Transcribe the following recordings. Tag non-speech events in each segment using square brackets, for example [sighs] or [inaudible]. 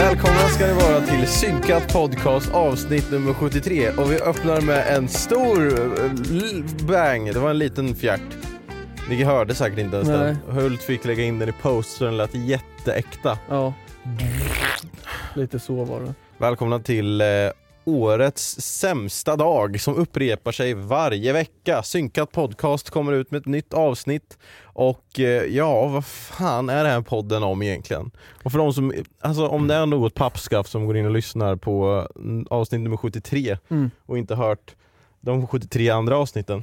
Välkomna ska ni vara till Synkat Podcast avsnitt nummer 73 och vi öppnar med en stor eh, bang, det var en liten fjärt. Ni hörde säkert inte ens Nej. den. Hult fick lägga in den i post så den lät jätteäkta. Ja. Lite så var det. Välkomna till eh, årets sämsta dag som upprepar sig varje vecka. Synkat Podcast kommer ut med ett nytt avsnitt och eh, ja, vad fan är den här podden om egentligen? Och för de som, alltså om det är något pappskaft som går in och lyssnar på mm, avsnitt nummer 73 Mm. och inte hört de 73 andra avsnitten.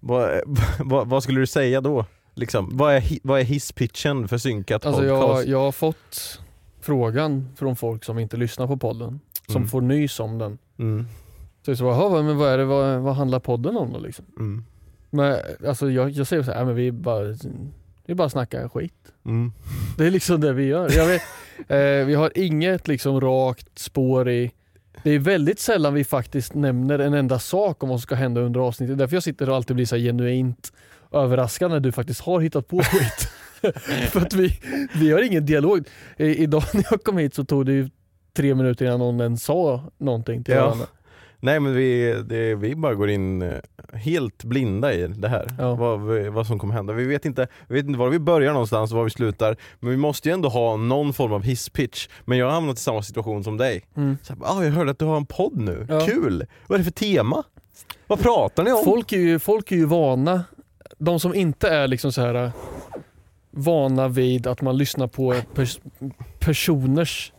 Vad, [laughs] vad, vad skulle du säga då? Liksom, vad, är, vad är hisspitchen för Synkat Alltså Podcast? jag, jag har fått frågan från folk som inte lyssnar på podden, som Mm. får nys om den. Mm, Så jag så bara, "Jaha, vad- men vad, är det, vad, vad handlar podden om då liksom? mm, Men alltså jag, jag säger så här, "Ja, men vi bara, vi bara snackar skit. mm. Det är liksom det vi gör. Vet, [laughs] eh, vi har inget liksom rakt spår i det är väldigt sällan vi faktiskt nämner en enda sak om vad som ska hända under avsnittet. Därför jag sitter och alltid blir så genuint överraskad när du faktiskt har hittat på skit. [laughs] För att vi, vi har ingen dialog. I, idag när jag kom hit så tog det ju tre minuter innan någon ens sa någonting till Ja. varandra. Nej men vi, det, vi bara går in eh, helt blinda i det här, Ja. vad, vad som kommer hända. Vi vet, inte, vi vet inte var vi börjar någonstans och var vi slutar, men vi måste ju ändå ha någon form av hisspitch. Men jag har hamnat i samma situation som dig. Mm. Så här, ah, jag hörde att du har en podd nu, Ja. kul! Vad är det för tema? Vad pratar ni om? Folk är, ju, folk är ju vana, de som inte är liksom så här äh, vana vid att man lyssnar på pers personers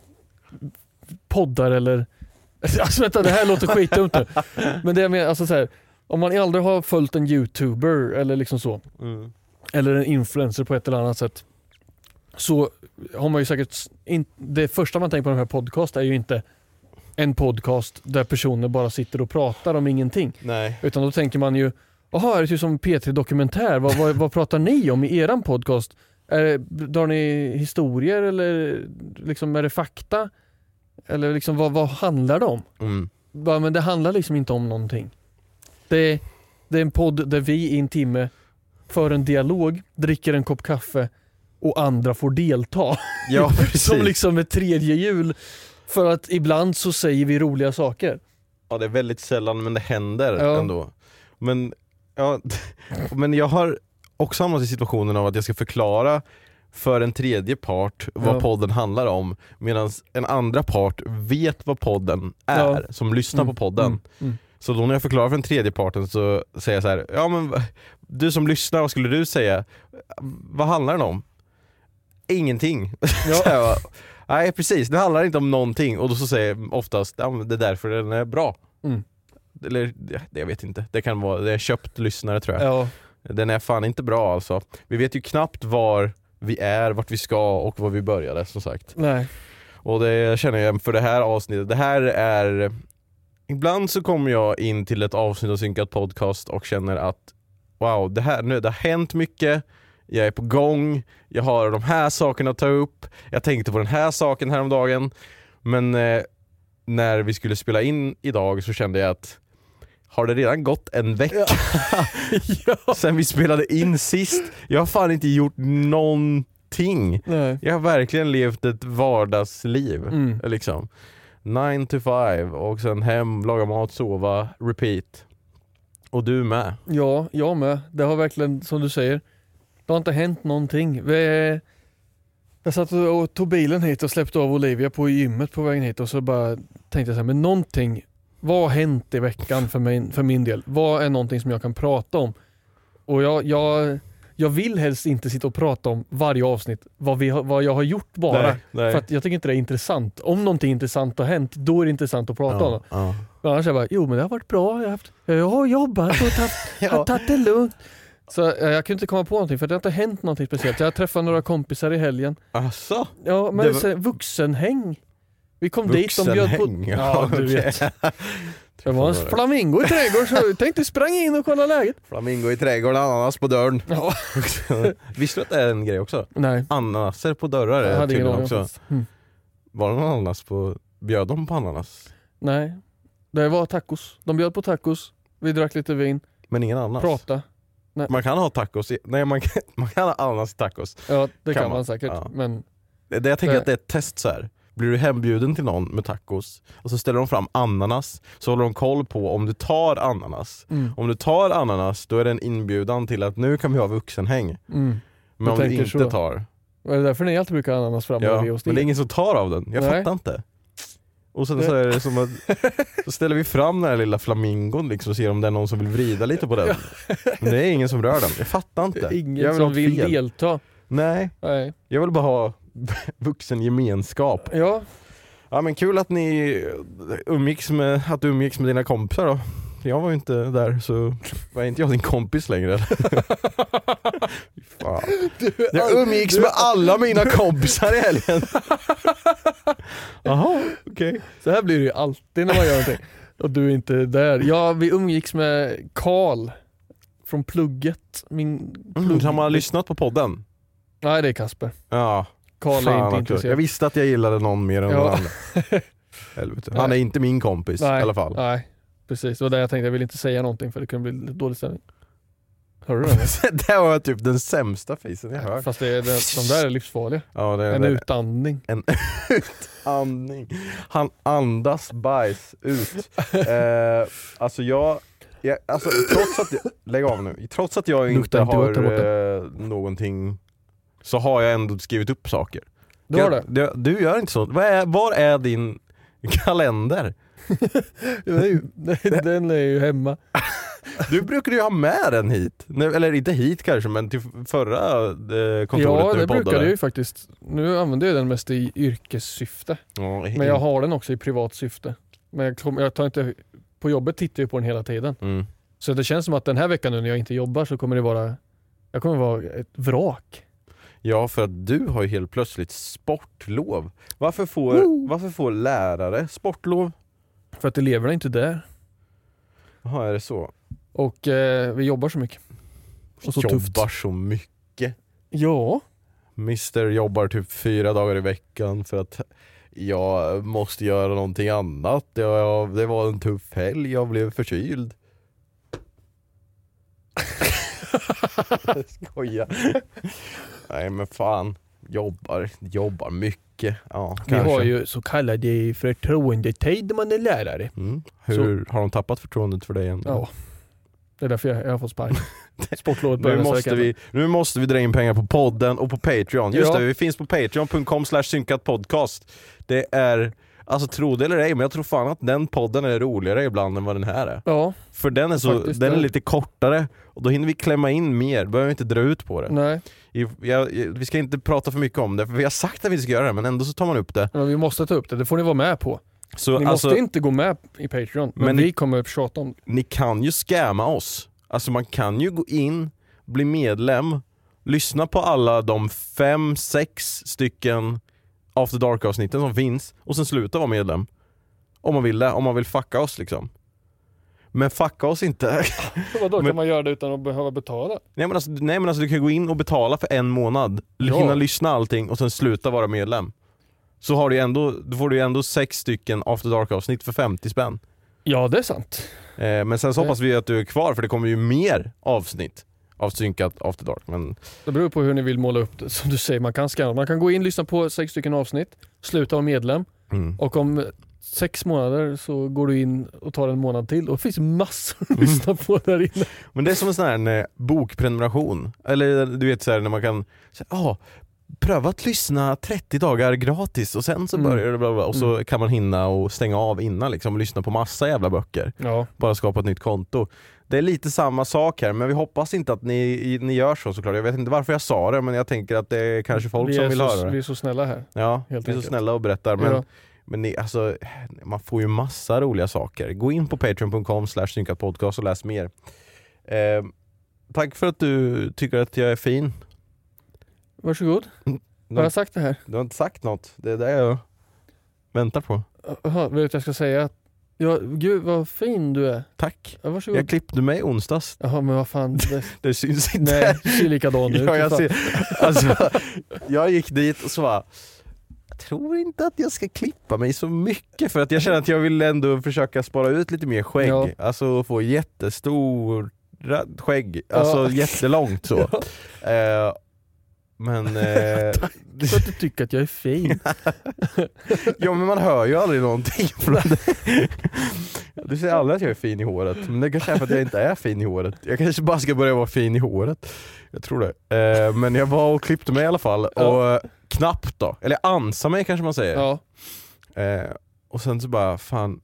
poddar eller [laughs] Alltså vänta det här låter skitdumt nu. Men det jag menar, alltså så här, om man aldrig har följt en youtuber eller liksom så, Mm. eller en influencer på ett eller annat sätt, så har man ju säkert, in, det första man tänker på den här podcast är ju inte en podcast där personer bara sitter och pratar om ingenting. Nej. Utan då tänker man ju, jaha är det typ som P3 Dokumentär, vad, vad, vad pratar ni om i eran podcast? Är, drar ni historier eller liksom, är det fakta? Eller liksom, vad, vad handlar det om? Mm. Bara, men det handlar liksom inte om någonting. Det, det är en podd där vi i en timme för en dialog, dricker en kopp kaffe och andra får delta. Ja. [laughs] Som liksom ett tredje hjul. För att ibland så säger vi roliga saker. Ja det är väldigt sällan men det händer Ja. ändå. Men, ja, [laughs] men jag har också hamnat i situationen av att jag ska förklara för en tredje part vad Ja. podden handlar om medan en andra part vet vad podden är, Ja. som lyssnar Mm, på podden. mm, mm. Så då när jag förklarar för den tredje parten så säger jag så här, ja men du som lyssnar, vad skulle du säga? Vad handlar den om? Ingenting. [laughs] Bara, Nej precis, det handlar inte om någonting och då så säger jag oftast, ja, det är därför den är bra. Mm. Eller det, jag vet inte, det kan vara, det är köpt lyssnare tror jag. Ja, Den är fan inte bra alltså. Vi vet ju knappt var vi är, vart vi ska och var vi började som sagt. nej. Och det känner jag för det här avsnittet, det här är ibland så kommer jag in till ett avsnitt av Synkat Podcast och känner att wow, det, här, nu, det har hänt mycket, jag är på gång, jag har de här sakerna att ta upp, jag tänkte på den här saken häromdagen. Men eh, när vi skulle spela in idag så kände jag att har det redan gått en vecka [laughs] sen vi spelade in sist? Jag har fan inte gjort någonting. Nej. Jag har verkligen levt ett vardagsliv. Mm. Liksom. 9 to 5 och sen hem, laga mat, sova, repeat. Och du med. Ja, jag med. Det har verkligen, som du säger, det har inte hänt någonting. Vi, jag satt och tog bilen hit och släppte av Olivia på gymmet på vägen hit och så bara tänkte jag så här, men någonting, vad har hänt i veckan för min, för min del? Vad är någonting som jag kan prata om? Och jag, jag, jag vill helst inte sitta och prata om varje avsnitt, vad, vi, har- vad jag har gjort bara. Nej, nej. För att jag tycker inte det är intressant. Om någonting intressant har hänt, då är det intressant att prata om det. ja, ja. Men annars är jag bara, jo men det har varit bra, jag har, haft, jag har jobbat och tagit, [laughs] jag har tagit det lugnt. Så eh, jag kunde inte komma på någonting för det har inte hänt någonting speciellt. Jag träffade några kompisar i helgen. Asså? Ja men Det var- så, vuxenhäng. Vi kom dit, de bjöd på... Vuxenhäng? Ja du vet. [laughs] Det var en flamingo i trädgården så jag tänkte sprang in och kolla läget. Flamingo i trädgården, ananas på dörren. Ja. [laughs] Visste du att det är en grej också? Nej, Ananaser på dörrar är tydligen också. Mm. Var det någon ananas på, bjöd de på ananas? Nej, det var tacos. De bjöd på tacos, vi drack lite vin, Men ingen ananas? prata. Man kan ha tacos i, nej man kan, [laughs] man kan ha ananas i tacos. Ja det Kan kan, man? man säkert. Ja. Men Det, det jag tänker Nej. att det är ett test så här. Blir du hembjuden till någon med tacos och så ställer de fram ananas så håller de koll på om du tar ananas. mm, Om du tar ananas då är det en inbjudan till att nu kan vi ha vuxenhäng. mm. Men Jag om du inte så. tar, Är det därför ni alltid brukar ha ananas framme ja, oss men det är ingen som tar av den. Jag Nej. fattar inte. Och sen så är det som att, [laughs] så ställer vi fram den här lilla flamingon liksom och ser om det är någon som vill vrida lite på den. Men det är ingen som rör den, jag fattar inte. [laughs] Ingen som vill fel. delta. Nej, Nej. jag vill bara ha [laughs] vuxen gemenskap. Ja, Ja men kul att ni umgicks med, att du umgicks med dina kompisar då. Jag var ju inte där så var inte jag din kompis längre. [laughs] Fan. Jag umgicks med alla mina kompisar i helgen. [laughs] Jaha, okej. så här blir det ju alltid när man gör någonting. Och du är inte där. Ja, vi umgicks med Karl från plugget. Min Mm, plugg... har man lyssnat på podden? Nej, det är Kasper. Ja, Karl är inte intresserad. Jag visste att jag gillade någon mer än Ja. någon annan. [laughs] Helvete. Han är inte min kompis Nej. i alla fall. Nej, precis. Det var där jag tänkte, jag vill inte säga någonting för det kunde bli dålig stämning. Hörde du den? [laughs] det var typ den sämsta facen jag hört. Fast det är, det, de där är livsfarliga. Ja, det, En det, utandning. En [laughs] utandning. Han andas bajs ut. Eh, alltså jag, jag alltså, trots att jag, lägg av nu. Trots att jag inte borta. har eh, någonting så har jag ändå skrivit upp saker. Du har det? Jag, du, gör inte så. Var är, var är din kalender? [laughs] Den är ju, hemma. [laughs] Du brukade ju ha med den hit. Eller inte hit kanske men till förra eh, kontoret Ja, det brukar poddade. jag ju faktiskt. Nu använder jag den mest i yrkessyfte. Ja, Men jag har den också i privat syfte. Men jag, kom, jag tar inte, på jobbet tittar jag på den hela tiden. mm. Så det känns som att den här veckan nu när jag inte jobbar så kommer det vara, jag kommer vara ett vrak. Ja, för att du har ju helt plötsligt sportlov. Varför får, varför får lärare sportlov? För att eleverna är inte där. Jaha, är det så? Och eh, vi jobbar så mycket. Och så jobbar tufft. så mycket. Ja, Mister jobbar typ fyra dagar i veckan för att jag måste göra någonting annat. Jag, det var en tuff helg, jag blev förkyld. [laughs] [laughs] Jag skojar. Nej men fan, jobbar, jobbar mycket. Ja, vi kanske. har ju så kallade förtroendetid när man är lärare. Mm. Hur, har de tappat förtroendet för dig än? Ja, det är därför jag, jag har fått sparken. [laughs] Sportlovet börjar Nu måste, vi, nu måste vi dra in pengar på podden och på Patreon. Just Ja. det, vi finns på patreon.com slash synkatpodcast. Det är, alltså tro det eller ej, men jag tror fan att den podden är roligare ibland än vad den här är. Ja, För den är, så, Faktiskt, den är ja. lite kortare och då hinner vi klämma in mer, behöver vi inte dra ut på det. nej. I- jag- vi ska inte prata för mycket om det, för vi har sagt att vi ska göra det men ändå så tar man upp det. Men vi måste ta upp det, det får ni vara med på. Så Ni alltså, måste inte gå med i Patreon, men, Men vi ni- kommer tjata om det. ni kan ju scamma oss. Alltså man kan ju gå in, bli medlem, lyssna på alla de fem, sex stycken After Dark avsnitten som finns och sen sluta vara medlem. Om man vill det, om man vill fucka oss liksom. Men fucka oss inte. [laughs] Vadå, Men- kan man göra det utan att behöva betala? nej, men alltså, nej men alltså du kan gå in och betala för en månad, Ja. hinna lyssna allting och sen sluta vara medlem. Så har du ändå, då får du ju ändå sex stycken After Dark avsnitt för 50 spänn. Ja det är sant. Eh, men sen så hoppas vi att du är kvar för det kommer ju mer avsnitt av synkat After Dark. Men Det beror på hur ni vill måla upp det. Som du säger, man kan scanna. Man kan gå in, lyssna på sex stycken avsnitt, sluta vara medlem mm. och om sex månader så går du in och tar en månad till och det finns massor att lyssna på där inne. Men det är som en sån här eh, bokprenumeration. Eller du vet så här, när man kan, här, ah, pröva att lyssna 30 dagar gratis och sen så Mm. börjar det bla bla, och så kan man hinna och stänga av innan liksom och lyssna på massa jävla böcker. Ja, Bara skapa ett nytt konto. Det är lite samma sak här men vi hoppas inte att ni, ni gör så såklart. Jag vet inte varför jag sa det men jag tänker att det är kanske folk vi som vill så, höra vi det. är så snälla här. Ja, vi är så enkelt. snälla och berättar men Ja. Men ni, alltså, man får ju massa roliga saker. Gå in på patreon.com synkatpodcast och läs mer. Eh, tack för att du tycker att jag är fin. Varsågod. Har jag sagt det här? Du har inte sagt något. Det är det jag väntar på. Jaha, vet du vad jag ska säga? Ja, gud vad fin du är. Tack. Ja, varsågod. Jag klippte mig i onsdags. Jaha men vad fan. Det, [laughs] Det syns inte. nej, du ser likadan ut. [laughs] ja, jag, ser, alltså, jag gick dit och så bara jag tror inte att jag ska klippa mig så mycket för att jag känner att jag vill ändå försöka spara ut lite mer skägg. Ja. Alltså få jättestor skägg, alltså Ja. jättelångt så. [laughs] Eh, men, [laughs] eh, För att du tycker att jag är fin. [laughs] ja men man hör ju aldrig någonting. [laughs] Du säger aldrig att jag är fin i håret, men det kanske är för att jag inte är fin i håret. Jag kanske bara ska börja vara fin i håret. Jag tror det. Eh, men jag var och klippte mig i alla fall, Ja. och eh, knappt då. Eller ansa mig kanske man säger. Ja. Eh, och sen så bara, fan.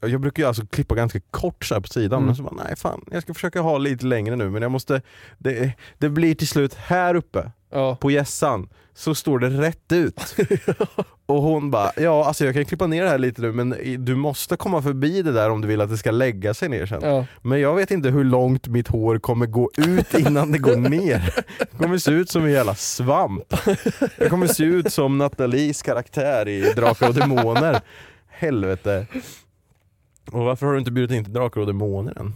Jag brukar ju alltså klippa ganska kort så här på sidan, Mm. men så bara, nej fan, jag ska försöka ha lite längre nu men jag måste, det, det blir till slut här uppe Ja. på gässan så står det rätt ut. [laughs] och hon bara, ja alltså jag kan klippa ner det här lite nu men du måste komma förbi det där om du vill att det ska lägga sig ner sen. ja. Men jag vet inte hur långt mitt hår kommer gå ut innan det går ner. Det kommer se ut som en jävla svamp. Det kommer se ut som Nathalies karaktär i Drakar och Demoner. Helvete. Och varför har du inte bjudit in till Drakar och Demoner än?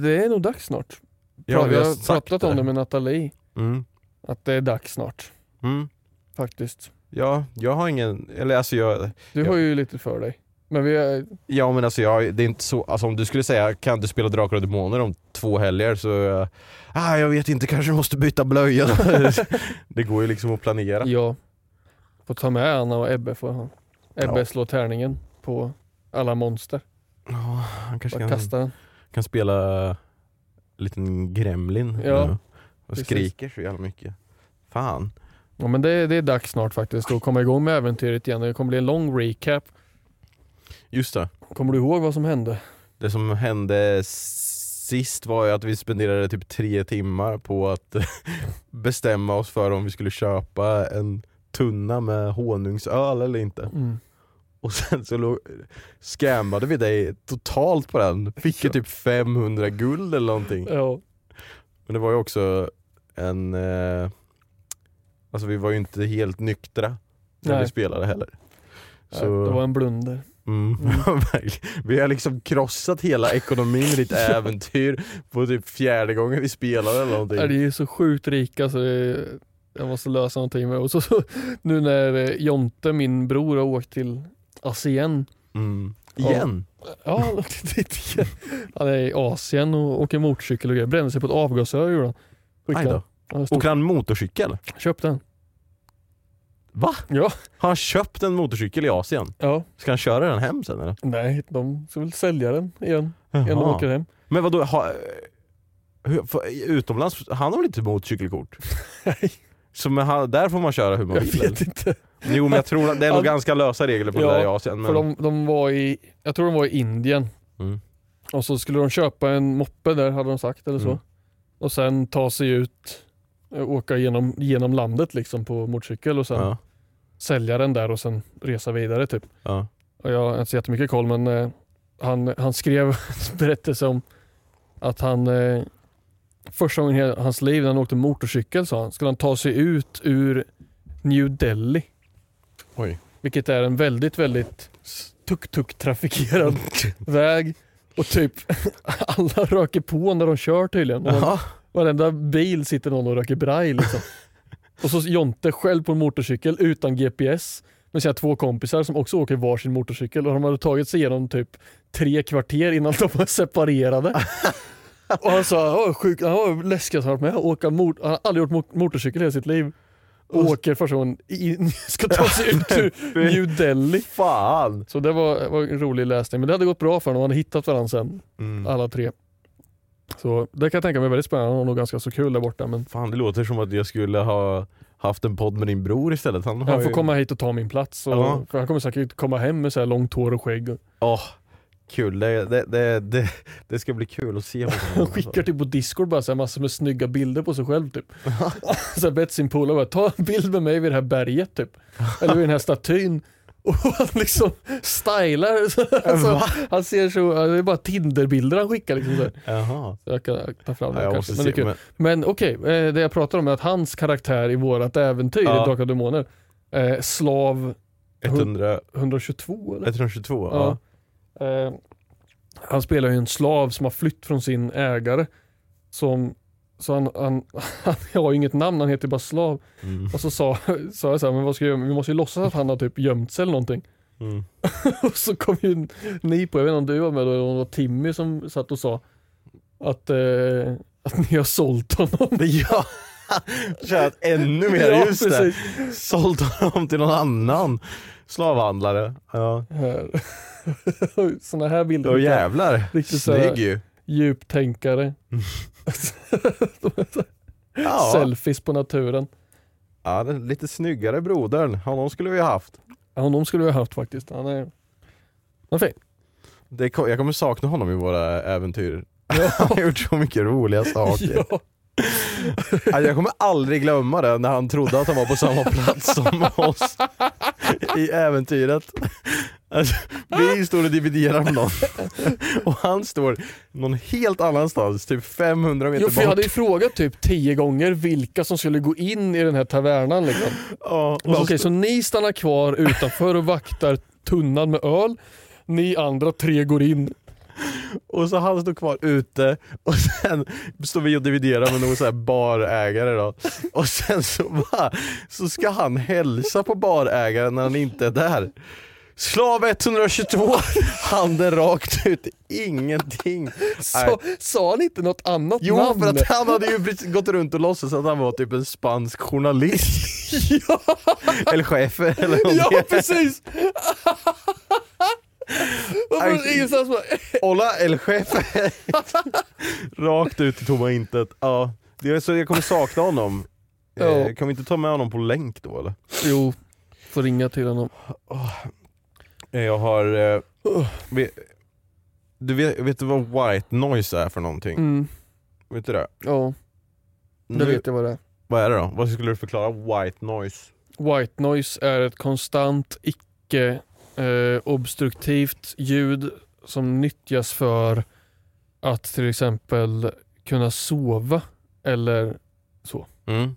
Det är nog dags snart. Ja, vi vi har har sagt pratat om det. det med Nathalie. Mm. Att det är dags snart. Mm. Faktiskt. Ja, jag har ingen, eller alltså jag, Du Ja. har ju lite för dig. Men vi är, Ja men alltså jag, det är inte så, alltså om du skulle säga kan du spela Drakar och Demoner om två helger så, ah, jag vet inte, kanske måste byta blöja. [laughs] Det går ju liksom att planera. ja. Får ta med Anna och Ebbe får han. Ebbe Ja. slår tärningen på alla monster. Ja, han kanske Bara kan, kasta den. kan spela en liten gremlin Ja, nu och precis. skriker så jävla mycket. Fan. Ja men det, det är dags snart faktiskt att komma igång med äventyret igen. Det kommer bli en lång recap. Just det, Kommer du ihåg vad som hände? det som hände sist var ju att vi spenderade typ tre timmar på att [laughs] bestämma oss för om vi skulle köpa en tunna med honungsöl eller inte. Mm. Och sen så scammade vi dig totalt på den, fick ju typ 500 guld eller någonting. Ja. Men det var ju också en, eh, alltså vi var ju inte helt nyktra när Nej. vi spelade heller. Så, Det var en blunder. mm, [laughs] verkligen. vi har liksom krossat hela ekonomin i ditt [laughs] äventyr på typ fjärde gången vi spelade eller någonting. Ja, det är ju så sjukt rika så det, jag måste lösa någonting med. Och så, så nu när eh, Jonte, min bror, har åkt till ASEAN. Mm. Igen? Ja, [laughs] han igen. Är i Asien och åker motorcykel och grejer. Brände sig på ett avgasrör gjorde han. Aj då. Ja, Åker han motorcykel? Köpte den. Va? Ja. Har han köpt en motorcykel i Asien? ja. Ska han köra den hem sen eller? Nej, de ska väl sälja den igen innan de Jaha. åker hem. Men vadå, ha, utomlands, han har väl inte motorcykelkort? [laughs] Nej, Så men där får man köra hur man jag vill? vet inte. eller? Jo men jag tror att det är nog ganska lösa regler på Ja, det där i Asien. Men, För de, de var i, jag tror de var i Indien. mm. Och så skulle de köpa en moppe där hade de sagt eller så. Mm. Och sen ta sig ut, eh, åka genom, genom landet liksom på motorcykel och sen ja, sälja den där och sen resa vidare typ. ja. Och jag har inte så jättemycket koll men eh, han, han skrev [laughs] berättelse om att han eh, första gången i hans liv när han åkte motorcykel sa han, skulle han ta sig ut ur New Delhi. Oj. Vilket är en väldigt, väldigt tuk-tuk-trafikerad [laughs] väg och typ [laughs] alla röker på när de kör tydligen. Varenda bil sitter någon och röker braj liksom. [laughs] Och så Jonte själv på en motorcykel utan GPS med sina två kompisar som också åker varsin motorcykel och de hade tagit sig igenom typ tre kvarter innan de var separerade. Och han sa, "Åh, sjuk, han var läskigast han har varit med. Åka mot, han har aldrig gjort mo- motorcykel i hela sitt liv. Och åker första gången, i, [laughs] ska ta sig ut ur [laughs] New Delhi. Fan! Så det var, var en rolig läsning, men det hade gått bra för honom, de hade hittat varandra sen, Mm. alla tre. Så det kan jag tänka mig väldigt spännande, han har nog ganska så kul där borta. Men Fan det låter som att jag skulle ha haft en podd med din bror istället. Han han får ju... komma hit och ta min plats. Och, Ja. han kommer säkert komma hem med så här långt hår och skägg. Och Åh, kul. Det, det, det, det, det ska bli kul att se. Han skickar typ på discord bara så här massor med snygga bilder på sig själv typ. så här bett sin polare bara, ta en bild med mig vid det här berget typ. Eller vid den här statyn. Och han liksom stylar. alltså, han ser så, det är bara Tinderbilder han skickar liksom. Så. Jaha. så jag kan ta fram det Ja, kanske. Men, det är kul. Men, men okej, eh, det jag pratar om är att hans karaktär i vårat äventyr Ja. i Drakar och Demoner, eh, slav 100, 122 eller? 122? Ja. Ja. Eh, han spelar ju en slav som har flytt från sin ägare. Som, så han, han, [laughs] han har ju inget namn, han heter bara slav. Mm. Och så sa, sa jag så här, men vad ska jag göra? Vi måste ju låtsas att han har typ gömt sig eller någonting. Mm. [laughs] Och så kom ju ni på, jag vet inte om du var med då, det var Timmy som satt och sa att, eh, att ni har sålt honom. [laughs] Ja! [laughs] Tjänat ännu mer, Ja, just precis. det. Sålt honom till någon annan slavhandlare. Ja. [laughs] Såna här bilder. Åh jävlar, Riktigt snygg ju. Djuptänkare. [laughs] Ja. Selfies på naturen. ja, den lite snyggare brodern, honom skulle vi ha haft. Ja, honom skulle vi ha haft faktiskt. Han är, han är fin. Det, jag kommer sakna honom i våra äventyr. Han har gjort så mycket roliga saker. Ja. [laughs] Alltså, jag kommer aldrig glömma det när han trodde att han var på samma plats som oss i äventyret. Alltså, vi står och dividerar med någon och han står någon helt annanstans, typ 500 meter Jo, för jag bort. hade ju frågat typ tio gånger vilka som skulle gå in i den här tavernan. Liksom. Ja, Okej, så ni stannar kvar utanför och vaktar tunnan med öl. Ni andra tre går in. [laughs] Och så han står kvar ute och sen står vi och dividerar med någon så här barägare då. Och sen så, va, så ska han hälsa på barägaren när han inte är där. Slav 122, handen rakt ut, ingenting. Så, sa han inte något annat Jo namn? för att han hade ju gått runt och låtsats att han var typ en spansk journalist. [laughs] ja, eller chef eller någonting. ja, precis! Ingenstans bara, Hola el jefe. [laughs] Rakt ut i tomma intet. Ja, det är så jag kommer sakna honom. Ja. Eh, kan vi inte ta med honom på länk då eller? Jo, får ringa till honom. Eh, Jag har... Eh, du vet, vet du vad white noise är för någonting? Mm, Vet du det? ja, det vet jag vad det är. Vad är det då? Vad skulle du förklara white noise? White noise är ett konstant icke eh, obstruktivt ljud som nyttjas för att till exempel kunna sova eller Mm.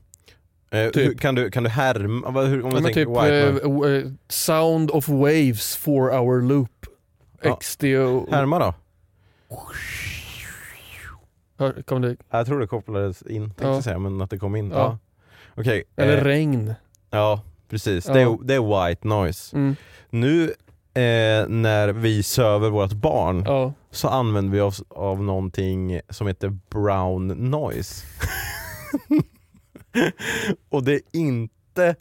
Eh, Typ. hur, kan, du, kan du härma? Hur, om ja, du men tänker typ white eh, eh, sound of waves four hour loop. Ja. XD och... Härma då? Hör, kom det, Jag tror det kopplades in tänkte Ja. jag säga, men att det kom in. Ja. Ja. Okej. eller eh, regn. Ja, precis. Ja. Det, är, det är white noise. Mm, Nu eh, när vi söver vårt barn ja. så använder vi oss av någonting som heter brown noise. [laughs] Och det är inte...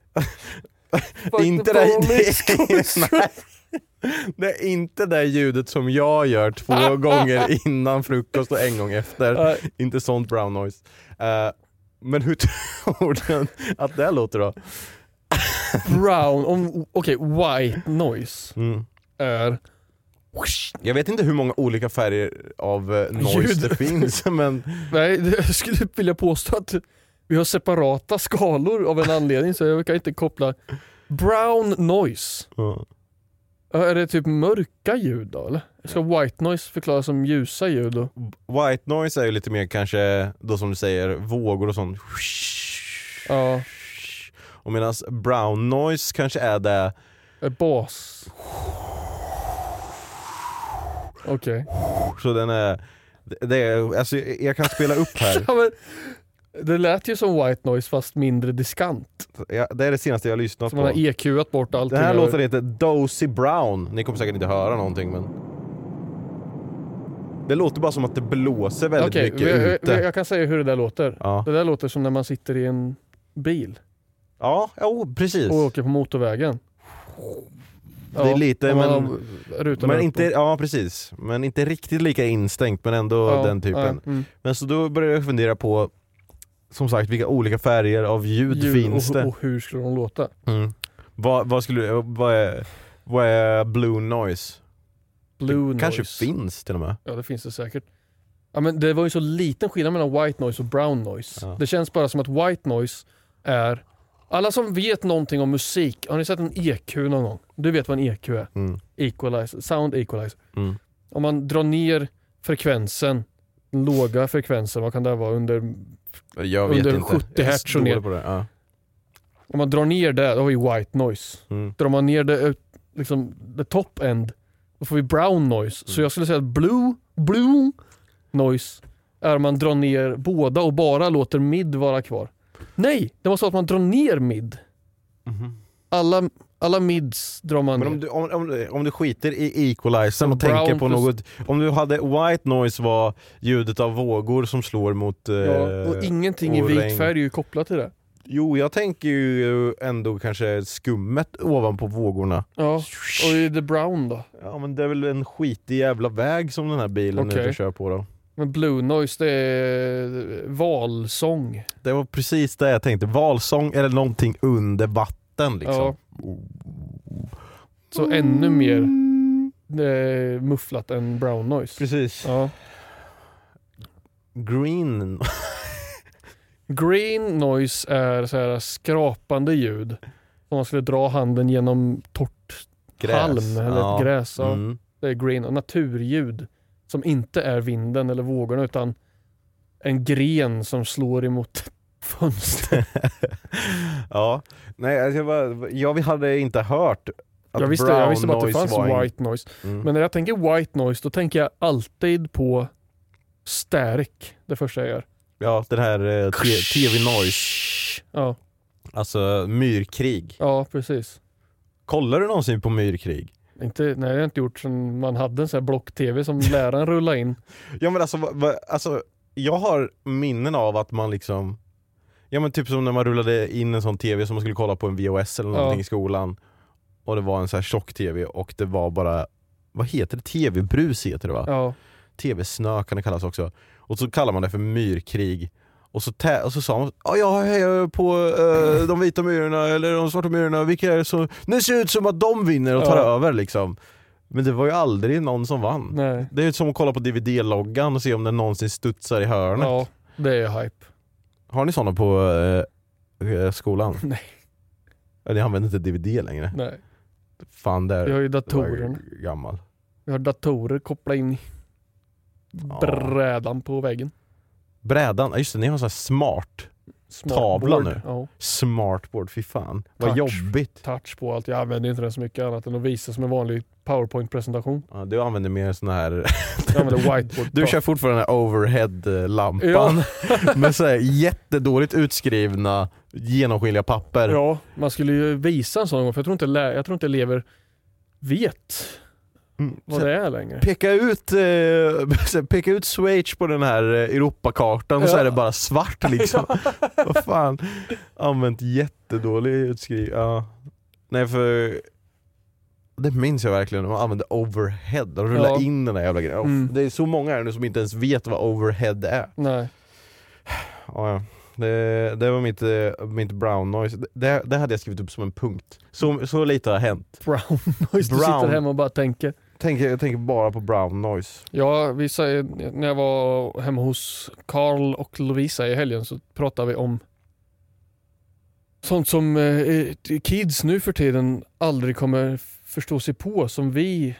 inte det, det, [laughs] det är inte det ljudet som jag gör två [laughs] gånger innan frukost och en gång efter. Inte sånt brown noise. Eh, men hur tror du att det låter då? Brown, om- okej white noise Mm. är Jag vet inte hur många olika färger av eh, noise Ljud. det finns [laughs] men Nej, det- jag skulle vilja påstå att vi har separata skalor av en anledning så jag kan inte koppla. Brown noise, ja. Ja, är det typ mörka ljud då eller? Ska white noise förklaras som ljusa ljud då? White noise är ju lite mer kanske, då som du säger, vågor och sånt. Ja, Och medan brown noise kanske är det, bas. Okej. Så den är, det är alltså jag kan spela upp här. [laughs] Ja, men, det lät ju som white noise fast mindre diskant. Ja, det är det senaste jag har lyssnat Så man har på. EQat bort allting. Den här låten heter Dozy Brown. Ni kommer säkert inte höra någonting men... Det låter bara som att det blåser väldigt Okej, mycket vi- ute. jag kan säga hur det där låter. Ja, Det där låter som när man sitter i en bil ja jo, precis. och åker på motorvägen. Det är lite, man men- Men inte, ja precis. Men inte riktigt lika instängt men ändå Ja, den typen. ja, mm. Men så då började jag fundera på som sagt vilka olika färger av ljud, Ljud finns och, det? och hur skulle de låta? Mm. Vad, vad skulle vad är, vad är blue noise? Blue det kanske noise. finns till och med. Ja det finns det säkert. Ja, men det var ju så liten skillnad mellan white noise och brown noise. Ja. Det känns bara som att white noise är alla som vet någonting om musik, har ni sett en EQ någon gång? Du vet vad en EQ är? Mm. Equalizer, sound equalizer. Mm. Om man drar ner frekvensen, den låga frekvensen, vad kan det vara? Under, Jag vet Under inte. 70 Jag är hertz och ner. dålig På det. Ja. om man drar ner det, då har vi white noise. Mm. Drar man ner det, liksom, the top end, då får vi brown noise. Så jag skulle säga att blue, blue noise är om man drar ner båda och bara låter mid vara kvar. Nej, det var så att man drar ner mid. Mhm. Alla, alla mids drar man Men ner. om du, om, om, om du skiter i equalizern och brown tänker på plus- något Om du hade white noise var ljudet av vågor som slår mot eh, ja, och ingenting i och vit färg är ju kopplat till det. Jo jag tänker ju ändå kanske skummet ovanpå vågorna Ja, och i the brown då? Ja men det är väl en skitig jävla väg som den här bilen okay. ute kör på då Men blue noise det är valsång. Det var precis det jag tänkte, valsång eller någonting under vatten liksom Så ännu mer eh, mufflat än brown noise. Precis Ja. Green Green noise är så här skrapande ljud. Om man skulle dra handen genom torrt Gräs. halm eller Ja. gräs. Ja, Mm. Det är green. Och naturljud som inte är vinden eller vågorna utan en gren som slår emot [laughs] fönster. [laughs] ja, nej alltså jag, bara, jag hade inte hört att jag, visste, jag visste bara att det fanns en- white noise. Mm. Men när jag tänker white noise då tänker jag alltid på Static. Det första jag gör. Ja, den här eh, T- TV Noise, Ja, alltså myrkrig. ja precis. Kollar du någonsin på myrkrig? Inte, nej det har jag inte gjort sedan man hade en sån här block-tv som läraren rullade in. [laughs] Ja men alltså, va, va, alltså jag har minnen av att man liksom Ja men typ som när man rullade in en sån TV som man skulle kolla på en VHS eller någonting Ja. i skolan Och det var en sån här tjock-TV och det var bara Vad heter det? TV-brus heter det va? Ja, TV-snö kan det kallas också Och så kallar man det för myrkrig och så, och så sa man "Ja, jag hejar på eh, de vita myrorna eller de svarta myrorna, vilka är det som... Det ser ut som att de vinner och tar Ja. över liksom Men det var ju aldrig någon som vann nej. det är som att kolla på DVD-loggan och se om den någonsin studsar i hörnet. Ja, det är hype. Har ni sådana på eh, skolan? [laughs] Nej. Ja, ni använder inte DVD längre? Nej. Fan det Vi har ju datorer. gammal. Vi har datorer kopplade in i brädan på väggen. Brädan, ja, just det, ni har sån här smart Smartboard. Tavla nu. Ja, smartboard, fy fan. Vad Touch. jobbigt. touch på allt. Jag använder inte den så mycket annat än att visa som en vanlig powerpoint-presentation. Ja, du använder mer sån här, Jag använder whiteboard. [laughs] du kör fortfarande den här overhead-lampan [laughs] med så här jättedåligt utskrivna genomskinliga papper. Ja, man skulle ju visa en sån gång för jag tror inte, jag tror inte elever vet. Vad det är längre. Peka ut, eh, [laughs] peka ut Schweiz på den här eh, Europakartan och så Ja. är det bara svart liksom. [laughs] [laughs] Vad fan. Använt jättedålig utskrivning. Ja. Nej för det minns jag verkligen, man använde overhead, de rullade Ja. in den där jävla grejen. Mm. Det är så många här nu som inte ens vet vad overhead är. Nej. [sighs] Ja, ja. Det, det var mitt, eh, mitt brown noise, det, det hade jag skrivit upp som en punkt. Så, så lite har hänt. Brown noise. Du Brown. sitter hemma och bara tänker. Tänker, jag tänker bara på brown noise. Ja, vi säger, när jag var hemma hos Carl och Lovisa i helgen så pratade vi om sånt som eh, kids nu för tiden aldrig kommer förstå sig på som vi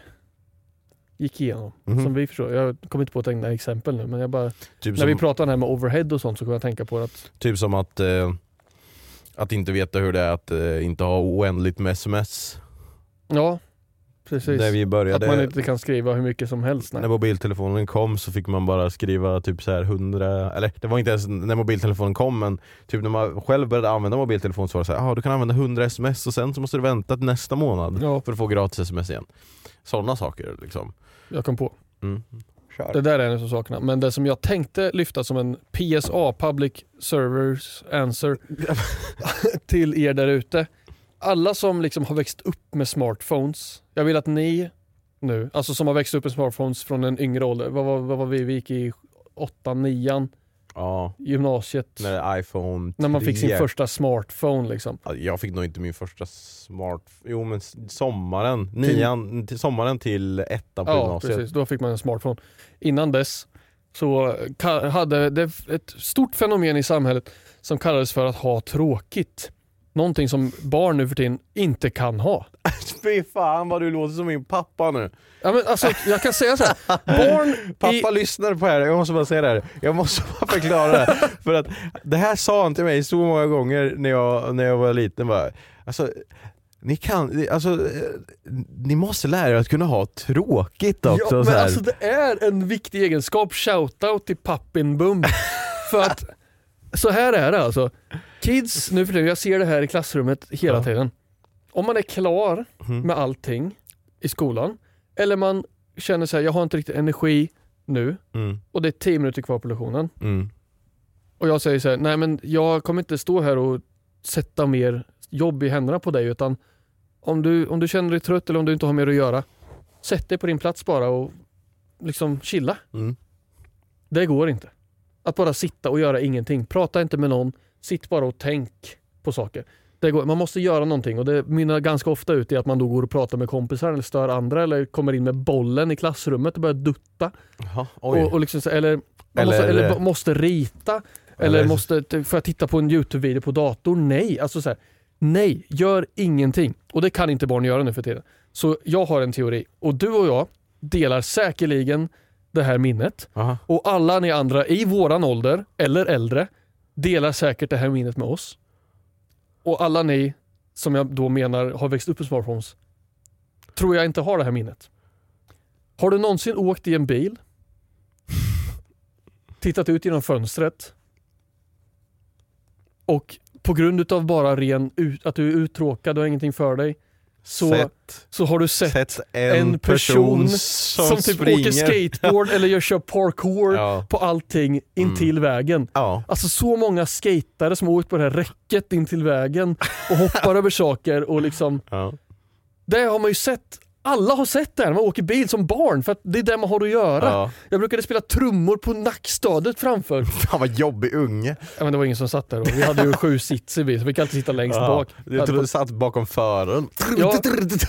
gick igenom. Mhm. Som vi förstår. Jag kommer inte på att tänka exempel nu men jag bara, Typ när vi som, pratar här med overhead och sånt så kommer jag tänka på att typ som att, eh, att inte veta hur det är att eh, inte ha oändligt med sms. ja, precis. När vi Att började, man inte kan skriva hur mycket som helst. Nej. när mobiltelefonen kom så fick man bara skriva typ så här 100, eller det var inte ens när mobiltelefonen kom men typ när man själv började använda mobiltelefon så var det så här, ah, du kan använda 100 sms och sen så måste du vänta till nästa månad Ja, för att få gratis sms igen. Sådana saker liksom. jag kom på. Mm. Kör. Det där är en av sakerna. Men det som jag tänkte lyfta som en PSA, Public Servers Answer, [laughs] till er där ute. Alla som liksom har växt upp med smartphones. Jag vill att ni nu, alltså som har växt upp med smartphones från en yngre ålder. Vad var, vad var vi? Vi gick i 8 9 Ja, gymnasiet. när iPhone 3. När man fick sin första smartphone liksom. Ja, Jag fick nog inte min första smart... Jo men sommaren, nian, till sommaren till ettan på Ja, gymnasiet. precis. Då fick man en smartphone. Innan dess så hade det ett stort fenomen i samhället som kallades för att ha tråkigt. Någonting som barn nu för tiden inte kan ha. [laughs] Fy fan vad du låter som min pappa nu. Ja, men alltså, jag kan säga så här. Barn [laughs] Pappa i, lyssnar på det här, jag måste bara säga det här. Jag måste bara förklara det här. [laughs] För att det här sa han till mig så många gånger när jag, när jag var liten. Bara, alltså, ni kan, alltså, eh, ni måste lära er att kunna ha tråkigt också. ja, så men här. alltså, det är en viktig egenskap. Shoutout till pappin bum. för att så här är det alltså. Kids nu för tiden, jag ser det här i klassrummet hela Ja. tiden. Om man är klar Mhm. med allting i skolan, eller man känner så här, jag har inte riktigt energi nu mm, och det är 10 minuter kvar på lektionen. mm, Och jag säger så här, nej men jag kommer inte stå här och sätta mer jobb i händerna på dig utan om du, om du känner dig trött eller om du inte har mer att göra, sätt dig på din plats bara och liksom chilla. mm. Det går inte. Att bara sitta och göra ingenting. Prata inte med någon, sitt bara och tänk på saker. Går, man måste göra någonting och det mynnar ganska ofta ut i att man då går och pratar med kompisar eller stör andra eller kommer in med bollen i klassrummet och börjar dutta. Jaha, oj. Och, och liksom, eller, Eller- måste, eller måste rita. Eller, Eller- måste, får jag titta på en YouTube-video på datorn? Nej. Alltså så här, nej, gör ingenting. Och det kan inte barn göra nu för tiden. Så jag har en teori och du och jag delar säkerligen det här minnet. Aha. Och alla ni andra i våran ålder, eller äldre, delar säkert det här minnet med oss. Och alla ni, som jag då menar har växt upp med smartphones, tror jag inte har det här minnet. Har du någonsin åkt i en bil, [laughs] tittat ut genom fönstret och på grund av bara ren att du är uttråkad och har ingenting för dig, så, Sett, så har du sett, sett en, en person som, som, typ springer. åker skateboard [laughs] eller gör kör parkour Ja. på allting intill vägen. Ja. Alltså så många skatare som har åkt på det här räcket in till vägen och hoppar [laughs] över saker och liksom Ja. Det har man ju sett. Alla har sett när man åker bil som barn för att det är det man har att göra. Ja. Jag brukade spela trummor på nackstödet framför. [laughs] Fan vad jobbig unge. Ja, men det var ingen som satt där då. Vi hade ju sju sits i bil så vi kan alltid sitta längst Ja. bak. Jag trodde du satt bakom föraren. Ja.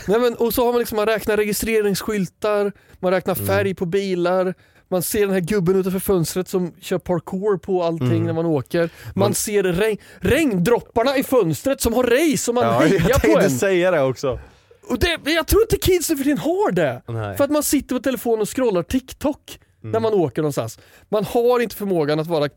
Nej, men, och så har man liksom, man räknar registreringsskyltar, man räknar Mm. färg på bilar, man ser den här gubben utanför fönstret som kör parkour på allting Mm. när man åker. Man, Man- ser regn, regndropparna i fönstret som har race och man Ja, hejar jag på tänkte en. säga det också. Och det, men jag tror inte kids nu för tiden har det. Nej. För att man sitter på telefonen och scrollar TikTok när Mm. man åker någonstans. Man har inte förmågan att vara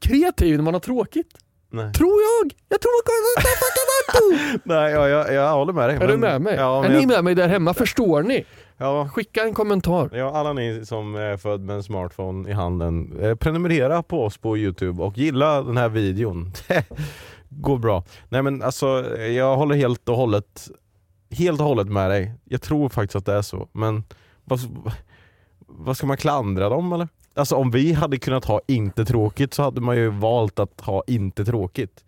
kreativ när man har tråkigt. Nej. Tror jag. Jag tror kan... [laughs] Nej, ja, jag, jag håller med dig. Är du med mig? Ja, är men ni jag, med mig där hemma? Förstår ni? ja, Skicka en kommentar. ja, alla ni som är född med en smartphone i handen, eh, prenumerera på oss på Youtube och gilla den här videon. [laughs] Går bra. Nej men alltså, jag håller helt och hållet helt och hållet med dig. Jag tror faktiskt att det är så. Men vad, vad ska man klandra dem eller? Alltså om vi hade kunnat ha inte tråkigt så hade man ju valt att ha inte tråkigt.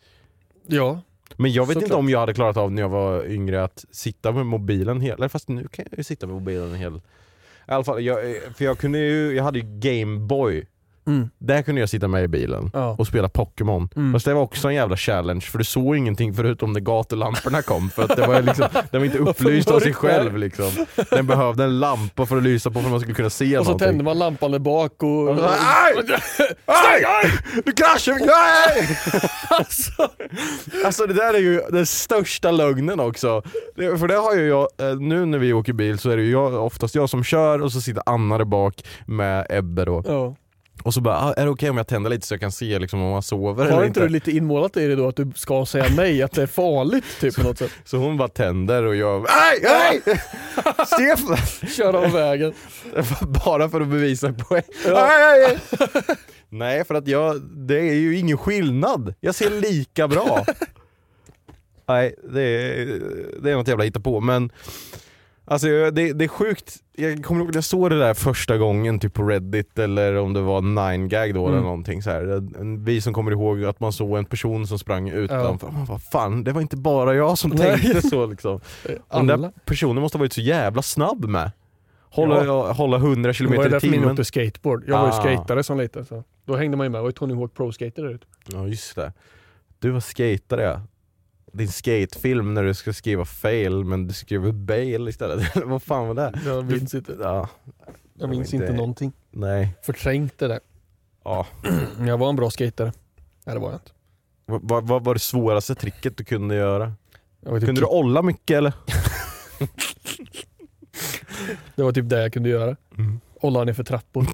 Ja. Men jag vet inte om jag hade klarat av när jag var yngre att sitta med mobilen hela, fast nu kan jag ju sitta med mobilen hel I alla fall, jag, för jag kunde ju, jag hade ju Gameboy Mm. Där kunde jag sitta med i bilen Ja. och spela Pokémon. Mm. Fast det var också en jävla challenge för du såg ingenting förutom när gatulamporna kom för att det var liksom, den var inte [laughs] upplyst av sig själv liksom. Den behövde en lampa för att lysa på för att man skulle kunna se Och så någonting. tände man lampan där bak och... Aj! [laughs] Aj! Aj! Du kraschar! Nej! alltså, Alltså det där är ju den största lögnen också. För det har ju jag, eh, nu när vi åker bil så är det ju jag, oftast jag som kör och så sitter Anna där bak med Ebbe då. ja. Och så bara, ah, är det okej om jag tänder lite så jag kan se liksom, om man sover Har eller inte du lite inmålat i det då att du ska säga nej, att det är farligt typ på något sätt? Så hon bara tänder och jag, nej, nej! [laughs] Stefan! Köra av vägen. [laughs] Bara för att bevisa en poäng. Ja. Nej, nej, nej. nej, för att jag, det är ju ingen skillnad. Jag ser lika bra. [laughs] Nej, det är, det är något jävla hitta på men Alltså det, det är sjukt, jag kommer ihåg att jag såg det där första gången typ på Reddit eller om det var 9gag då eller Mm. någonting så här. Vi som kommer ihåg att man såg en person som sprang utanför, man bara, fan det var inte bara jag som Nej. tänkte så liksom. [laughs] Den där personen måste ha varit så jävla snabb med. Hålla, hålla 100 Det var ju km i därför min timmen. åkte skateboard. Jag var ju Ah. skatare som liten. Så. Då hängde man ju med. Jag var ju Tony Hawk Pro-skater där ute. Ja just det. Du var skatare ja. Din skatefilm när du ska skriva fail men du skrev Bale istället. [laughs] Vad fan var det? Jag minns inte. Ja, Jag minns inte- inte någonting. nej. Förträngt det. Ja. [clears throat] Jag var en bra skatare. Nej det var jag inte. Vad, vad, vad var det svåraste tricket du kunde göra? Typ Kunde du olla mycket eller? [laughs] Det var typ det jag kunde göra. Mm. Olla ner för trappor.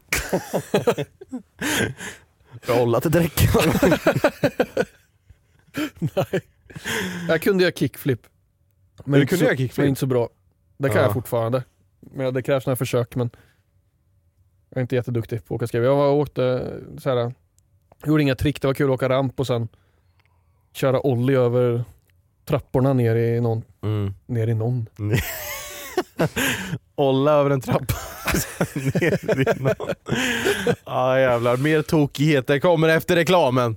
[laughs] Olla till dräck. Nej. Jag kunde göra kickflip. du inte kunde så, göra kickflip? Men inte så bra. Det kan Ja. jag fortfarande. Men det krävs några försök men jag är inte jätteduktig på att åka skridskor. Jag var åkte så här, gjorde inga trick, det var kul att åka ramp och sen köra ollie över trapporna ner i någon. Mm. Ner i någon. [laughs] Olla över en trappa. [laughs] Ner i någon. ah, jävlar, mer tokigheter kommer efter reklamen.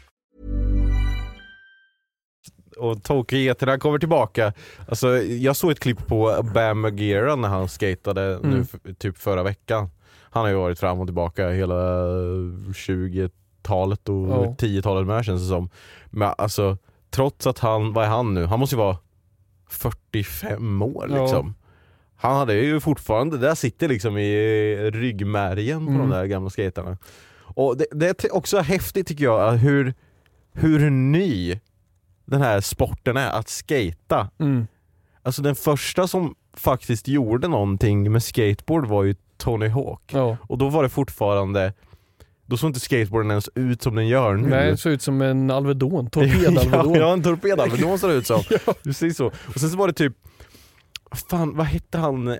Och tokigheterna kommer tillbaka. Alltså, jag såg ett klipp på Bam Margera när han skatade nu Mm. f- typ förra veckan. Han har ju varit fram och tillbaka hela 20-talet och Ja. 10-talet med känns det som. Men alltså, trots att han, vad är han nu? Han måste ju vara 45 år liksom. Han hade ju fortfarande, det där sitter liksom i ryggmärgen på Mm. de där gamla skaterna. Och det, det är också häftigt tycker jag hur, hur ny den här sporten är, att skata. Mm. Alltså den första som faktiskt gjorde någonting med skateboard var ju Tony Hawk. Ja. Och då var det fortfarande, då såg inte skateboarden ens ut som den gör nu. Nej, det såg ut som en Alvedon. Torped-Alvedon. [laughs] ja, ja, en torpedalvedon såg det ut som. [laughs] Ja. Precis så. Och sen så var det typ, fan vad hette han,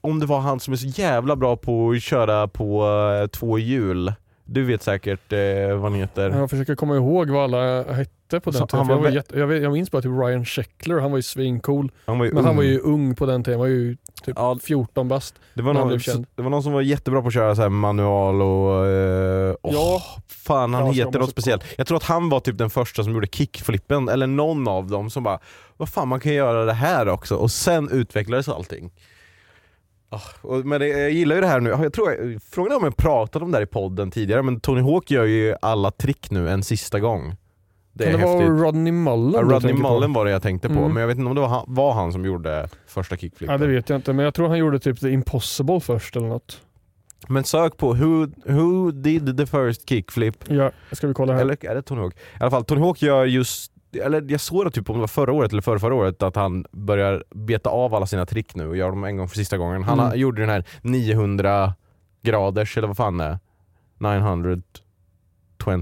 om det var han som är så jävla bra på att köra på eh, två hjul. Du vet säkert eh, vad han heter. Jag försöker komma ihåg vad alla hette på den Så tiden. han Jag, jätte, jag, vet, jag minns bara typ Ryan Sheckler, han var ju svincool. Han var ju Men han ung. var ju ung på den tiden, han var ju typ Ja. 14 bast. Det var, han någon, det var någon som var jättebra på att köra så här manual och... Eh, Ja. Fan han Ja, heter något speciellt. Jag tror att han var typ den första som gjorde kickflippen, eller någon av dem som bara Vad fan man kan göra det här också, och sen utvecklades allting. Och, men det, jag gillar ju det här nu, jag tror, frågan är om jag pratat om det här i podden tidigare, men Tony Hawk gör ju alla trick nu en sista gång. Det är Kan det häftigt. var Rodney Mullen Ja, Rodney? Mullen var det jag tänkte på, Mm. men jag vet inte om det var han, var han som gjorde första kickflippen. Ja det vet jag inte, men jag tror han gjorde typ The Impossible först eller något. Men sök på who, who did the first kickflip, Ja, ska vi kolla här. eller är det Tony Hawk? I alla fall, Tony Hawk gör just, eller jag såg det typ om det var förra året eller förra, förra året att han börjar beta av alla sina trick nu och gör dem en gång för sista gången. Han Mm. gjorde den här 900 graders, eller vad fan det är? 920,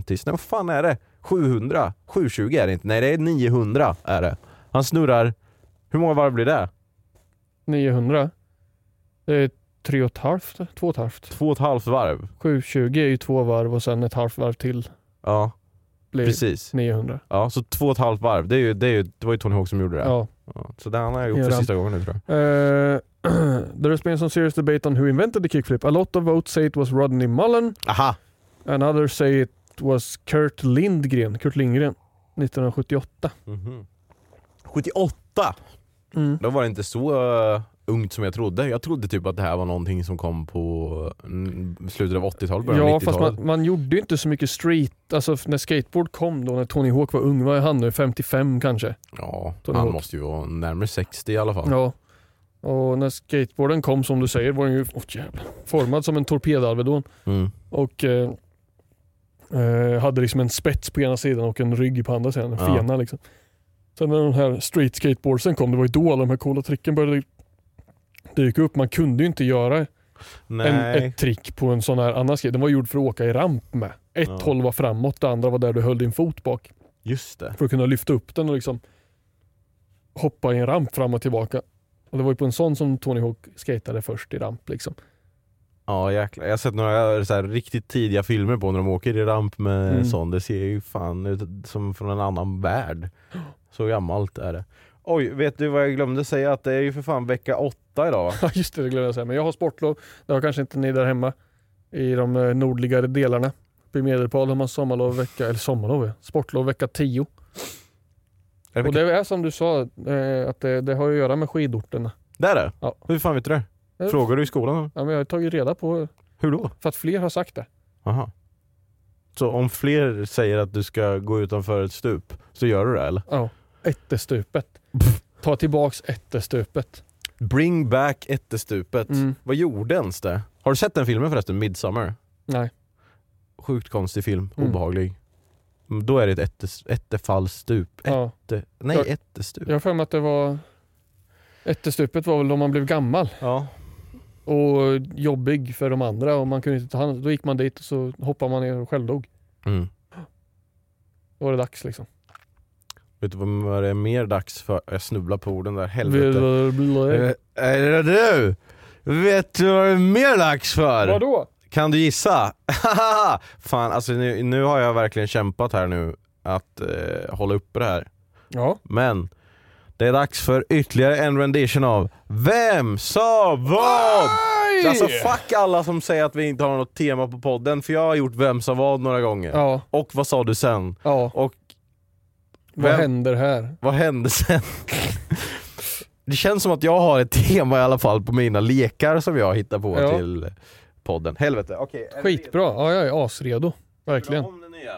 nej vad fan är det? 700? 720 är det inte, nej det är 900 är det. Han snurrar, hur många varv blir det? 900. Det är tre och ett halvt, två och ett halvt. Två och ett halvt varv. 720 är ju två varv och sen ett halvt varv till Ja, blir precis. 900. Ja, så två och ett halvt varv. Det, är ju, det, är ju, det var ju Tony Hawk som gjorde det. Ja. Ja, så det han har gjort Gör för sista gången nu tror jag. Uh, [clears throat] there has been some serious debate on who invented the kickflip. A lot of votes say it was Rodney Mullen Aha! and others say it was Kurt Lindgren, Kurt Lindgren 1978. Mhm. 78! Mm. Då var det inte så uh, ungt som jag trodde. Jag trodde typ att det här var någonting som kom på mm, slutet av 80-talet, början Ja av fast 90-talet. man, man gjorde ju inte så mycket street, alltså när skateboard kom då när Tony Hawk var ung, vad är han nu? 55 kanske? Ja, Tony han Hawk. måste ju vara närmare 60 i alla fall. Ja. Och när skateboarden kom som du säger var den ju oh, jävlar, formad som en torpedalvedon Mm. och eh, eh, hade liksom en spets på ena sidan och en rygg på andra sidan, en Ja. fena liksom. Sen när de här street skateboardsen kom, det var ju då alla de här coola tricken började dyka upp. Man kunde ju inte göra en, ett trick på en sån här annan skate. Den var gjord för att åka i ramp med. Ett Ja. håll var framåt, det andra var där du höll din fot bak. Just det. För att kunna lyfta upp den och liksom hoppa i en ramp fram och tillbaka. Och Det var ju på en sån som Tony Hawk skatade först i ramp. Liksom. Ja jäklar. Jag har sett några så här, riktigt tidiga filmer på när de åker i ramp med Mm. sån. Det ser ju fan ut som från en annan värld. Så gammalt är det. Oj, vet du vad jag glömde säga? Att det är ju för fan vecka åtta idag va? [laughs] Ja just det, det glömde jag säga. Men jag har sportlov. Det har kanske inte ni där hemma. I de eh, nordligare delarna. Uppe i Medelpad har man sommarlov vecka, eller sommarlov ja. Sportlov vecka 10. Är det Och det är som du sa, eh, att det, det har att göra med skidorterna. Där är det? Ja. Hur fan vet du det? Frågar du i skolan? Ja, men jag har tagit reda på, Hur då? för att fler har sagt det. Aha. Så om fler säger att du ska gå utanför ett stup, så gör du det eller? Ja. Ättestupet. Ta tillbaks ättestupet. Bring back ättestupet. Mm. Vad gjorde ens det? Har du sett den filmen förresten? Midsummer? Nej. Sjukt konstig film, Mm. obehaglig. Mm, Då är det ett ättes, ättefallsstup. Ja. Ätte, nej, Jag- ättestup. Jag har för mig att det var Ättestupet var väl då man blev gammal Ja. Och jobbig för de andra och man kunde inte ta hand Då gick man dit och så hoppade man ner och självdog. Mm. Då var det dags liksom. Vet du vad det är mer dags för? Jag snubblar på orden där, helvete. Eh, Är det du? Vet du vad det är mer dags för? Vadå? Kan du gissa? [laughs] Fan alltså nu, nu har jag verkligen kämpat här nu att eh, hålla uppe det här. Ja. Men det är dags för ytterligare en rendition av Vem sa vad? Alltså fuck alla som säger att vi inte har något tema på podden för jag har gjort Vem sa vad några gånger. Ja. Och vad sa du sen? ja. Och Vad Vem- händer här? vad hände sen? [laughs] Det känns som att jag har ett tema i alla fall på mina lekar som jag hittar på Ja. till podden. Helvete, okej. ni Skitbra. Ja, jag är asredo. redo? Verkligen. Om det nya.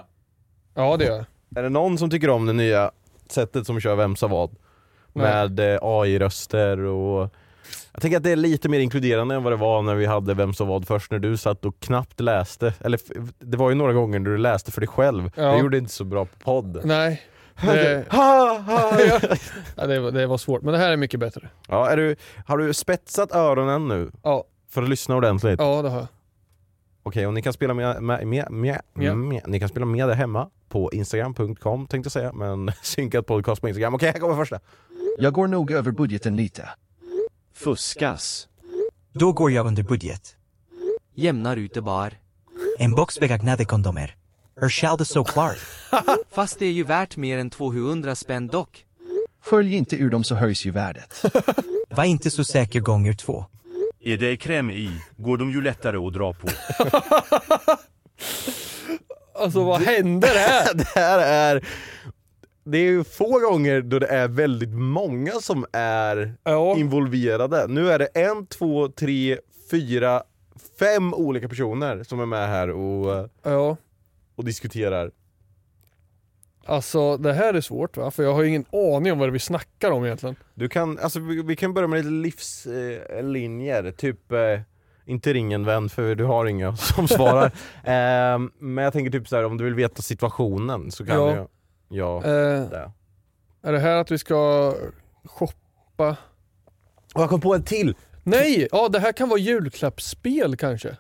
Ja det gör jag. Är det någon som tycker om det nya sättet som kör Vem sa vad? Med eh, AI-röster och jag tänker att det är lite mer inkluderande än vad det var när vi hade Vem sa vad först när du satt och knappt läste. Eller det var ju några gånger när du läste för dig själv. Ja. Jag gjorde inte så bra på podd. Nej. [laughs] Det, Ha, ha. [laughs] ja, det, var- det var svårt men det här är mycket bättre. Ja, är du, har du spetsat öronen nu Ja, för att lyssna ordentligt? ja det har jag. Okej, och ni kan spela med, med, med, med, Ja. med, ni kan spela med det hemma på instagram.com tänkte jag säga, men [laughs] synkat podcast på Instagram. Okej, här kommer första. Jag går nog över budgeten lite. Fuskas. Då går jag under budget. Jämnar ut det bara. En box begagnade kondomer. Urshall det så klart. [laughs] Fast det är ju värt mer än 200 spänn dock. Följ inte ur dem så höjs ju värdet. [laughs] Var inte så säker gånger två. Är det kräm i går de ju lättare att dra på. [laughs] Alltså vad händer här? det här är... Det är ju få gånger då det är väldigt många som är Ja. involverade. Nu är det en, två, tre, fyra, fem olika personer som är med här och, Ja. och diskuterar. Alltså det här är svårt va? För jag har ju ingen aning om vad det vi snackar om egentligen. Du kan, alltså, vi, vi kan börja med lite livslinjer, typ eh, inte ring en vän för du har inga [laughs] som svarar. [laughs] Ehm, men jag tänker typ så här om du vill veta situationen så kan Ja. jag... Ja, Eh, det. är det här att vi ska shoppa? Och jag kom på en till! Nej! Ja det här kan vara julklappsspel kanske?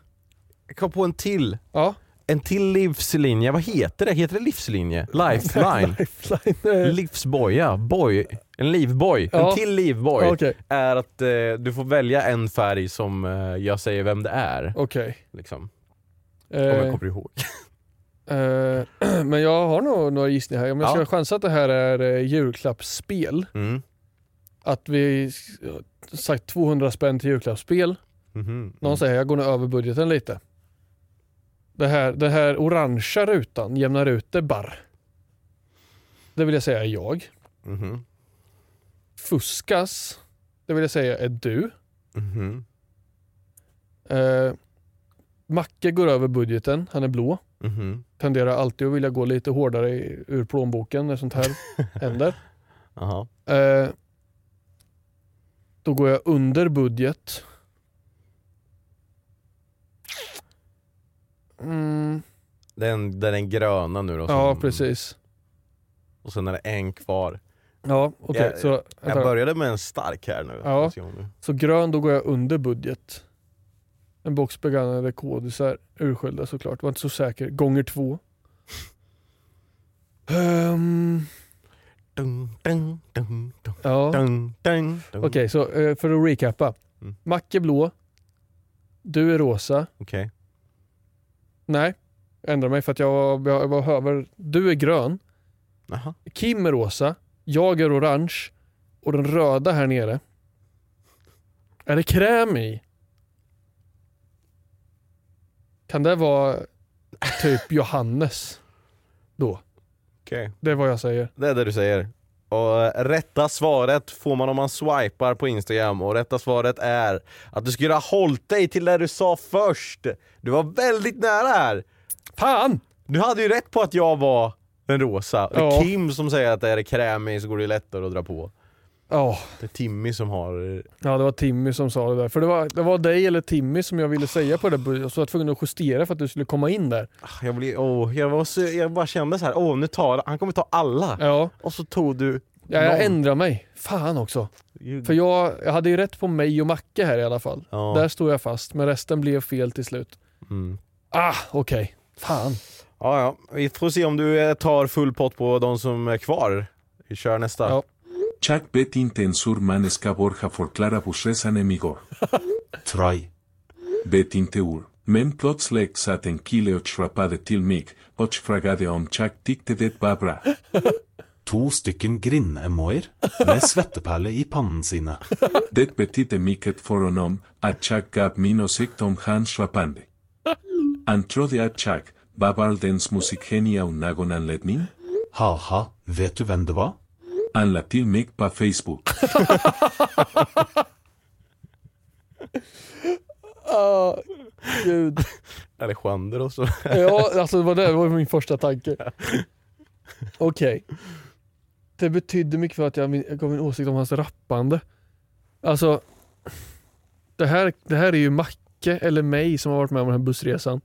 Jag kom på en till! Ja. En till livslinje, vad heter det? Heter det livslinje? [laughs] Lifeline? Lifeline. eh, Livsboja? Boy? En livboj, Ja. en till livboj Okej. är att eh, du får välja en färg som eh, jag säger vem det är. Okej. Liksom. Om jag Eh, kommer ihåg. [laughs] eh, [clears throat] men jag har nog några gissningar här. Om jag ska Ja. chansa att det här är eh, julklappsspel. Mm. Att vi sagt 200 spänn till julklappsspel. Mhm. Någon säger jag går nog över budgeten lite. Det här, det här orangea rutan jämnar ut det barr. Det vill jag säga är jag. Mhm. Fuskas, det vill jag säga är du. Mhm. Eh, Macke går över budgeten, han är blå. Mhm. Tenderar alltid att vilja gå lite hårdare i- ur plånboken när sånt här [laughs] händer. Eh, då går jag under budget. Mm, Den, den är gröna nu då. ja, som- precis. Och sen är det en kvar. Ja, okej. Jag- så, Jag började med en stark här nu. Ja. Så grön, då går jag under budget. En box begagnade kodisar, urskilda såklart. Var inte så säker. Gånger två. Dun, ja. Okej, så eh, för att recappa. Mm. Macke blå. Du är rosa. Okej. Nej, jag ändrar mig för att jag jag var över. Du är grön. Jaha. Kim är rosa. Jag är orange. Och den röda här nere. Är det kräm i? Kan det vara typ Johannes? Då. Okej. Det är vad jag säger. Det är det du säger. Och eh, rätta svaret får man om man swipar på Instagram och rätta svaret är att du skulle ha hållit dig till det du sa först. Du var väldigt nära här. Fan! Du hade ju rätt på att jag var den rosa. Det är Ja. Kim som säger att det är det kräm i så går det lättare att dra på. Ja, Det är Timmy som har... ja, det var Timmy som sa det där. För det var, det var dig eller Timmy som jag ville säga på det budget. Så jag var tvungen att justera för att du skulle komma in där. Ah, Jag, blir, åh, jag, var så, jag bara kände så här, åh nu tar han kommer ta alla. Ja, Och så tog du ja jag ändrar mig. Fan också. Ju- För jag, jag hade ju rätt på mig och Macke här i alla fall. Ja. Där stod jag fast, men resten blev fel till slut. Mm. Ah, okej. Fan. Ja, ja. Vi får se om du eh, tar full pott på de som är kvar. Vi kör nästa. Ja. Chuck bet intensur manesca borja forclara busres enemigo. Try. Bet inteur. Men plots lex aten kile och shrapade till mig, och fragade om Chuck dikte det babra. To stykken grinn-emoier med svetteperle i pannen sine. Det betydde mycket för honom att Chuck gav min åsikt om hans shrapande. Han trodde att Chuck var världens musikgeni av någon anledning. Haha, vet du hvem det var? Han la till mig på Facebook. [laughs] Ah, gud. Alexander och så. Ja, alltså det var det, det var min första tanke. Okej. Det betydde mycket för att jag, jag gav min åsikt om hans rappande. Alltså, det här, det här är ju Macke eller mig som har varit med om den här bussresan.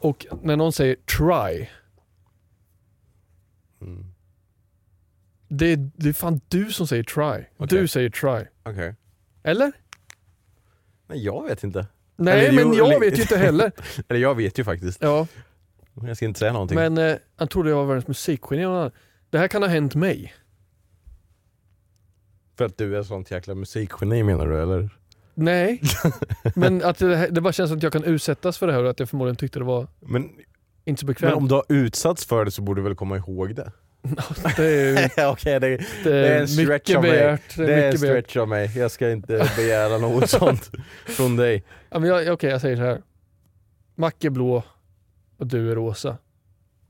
Och när någon säger try. Mm. Det, är- det är fan du som säger try. Okej. Du säger try. Okej. Eller? Nej, jag vet inte. Nej, Eller, men jo, jag eller- vet ju inte heller. [laughs] Eller jag vet ju faktiskt. Ja, Jag ska inte säga någonting. men eh, han trodde jag var världens musikgeni. Det här kan ha hänt mig. För att du är sånt jäkla musikgeni menar du eller? Nej, [laughs] men att det, det bara känns som att jag kan utsättas för det här och att jag förmodligen tyckte det var Men, inte så men bekvämt. om du har utsatts för det så borde du väl komma ihåg det? [laughs] Det är, [laughs] Okej, det, det det är är en stretch mycket av mig. begärt. Det det är är en stretch av mig. Jag ska inte begära något [laughs] sånt från dig. Ja, men jag, Okej, jag säger så här. Macke är blå och du är rosa.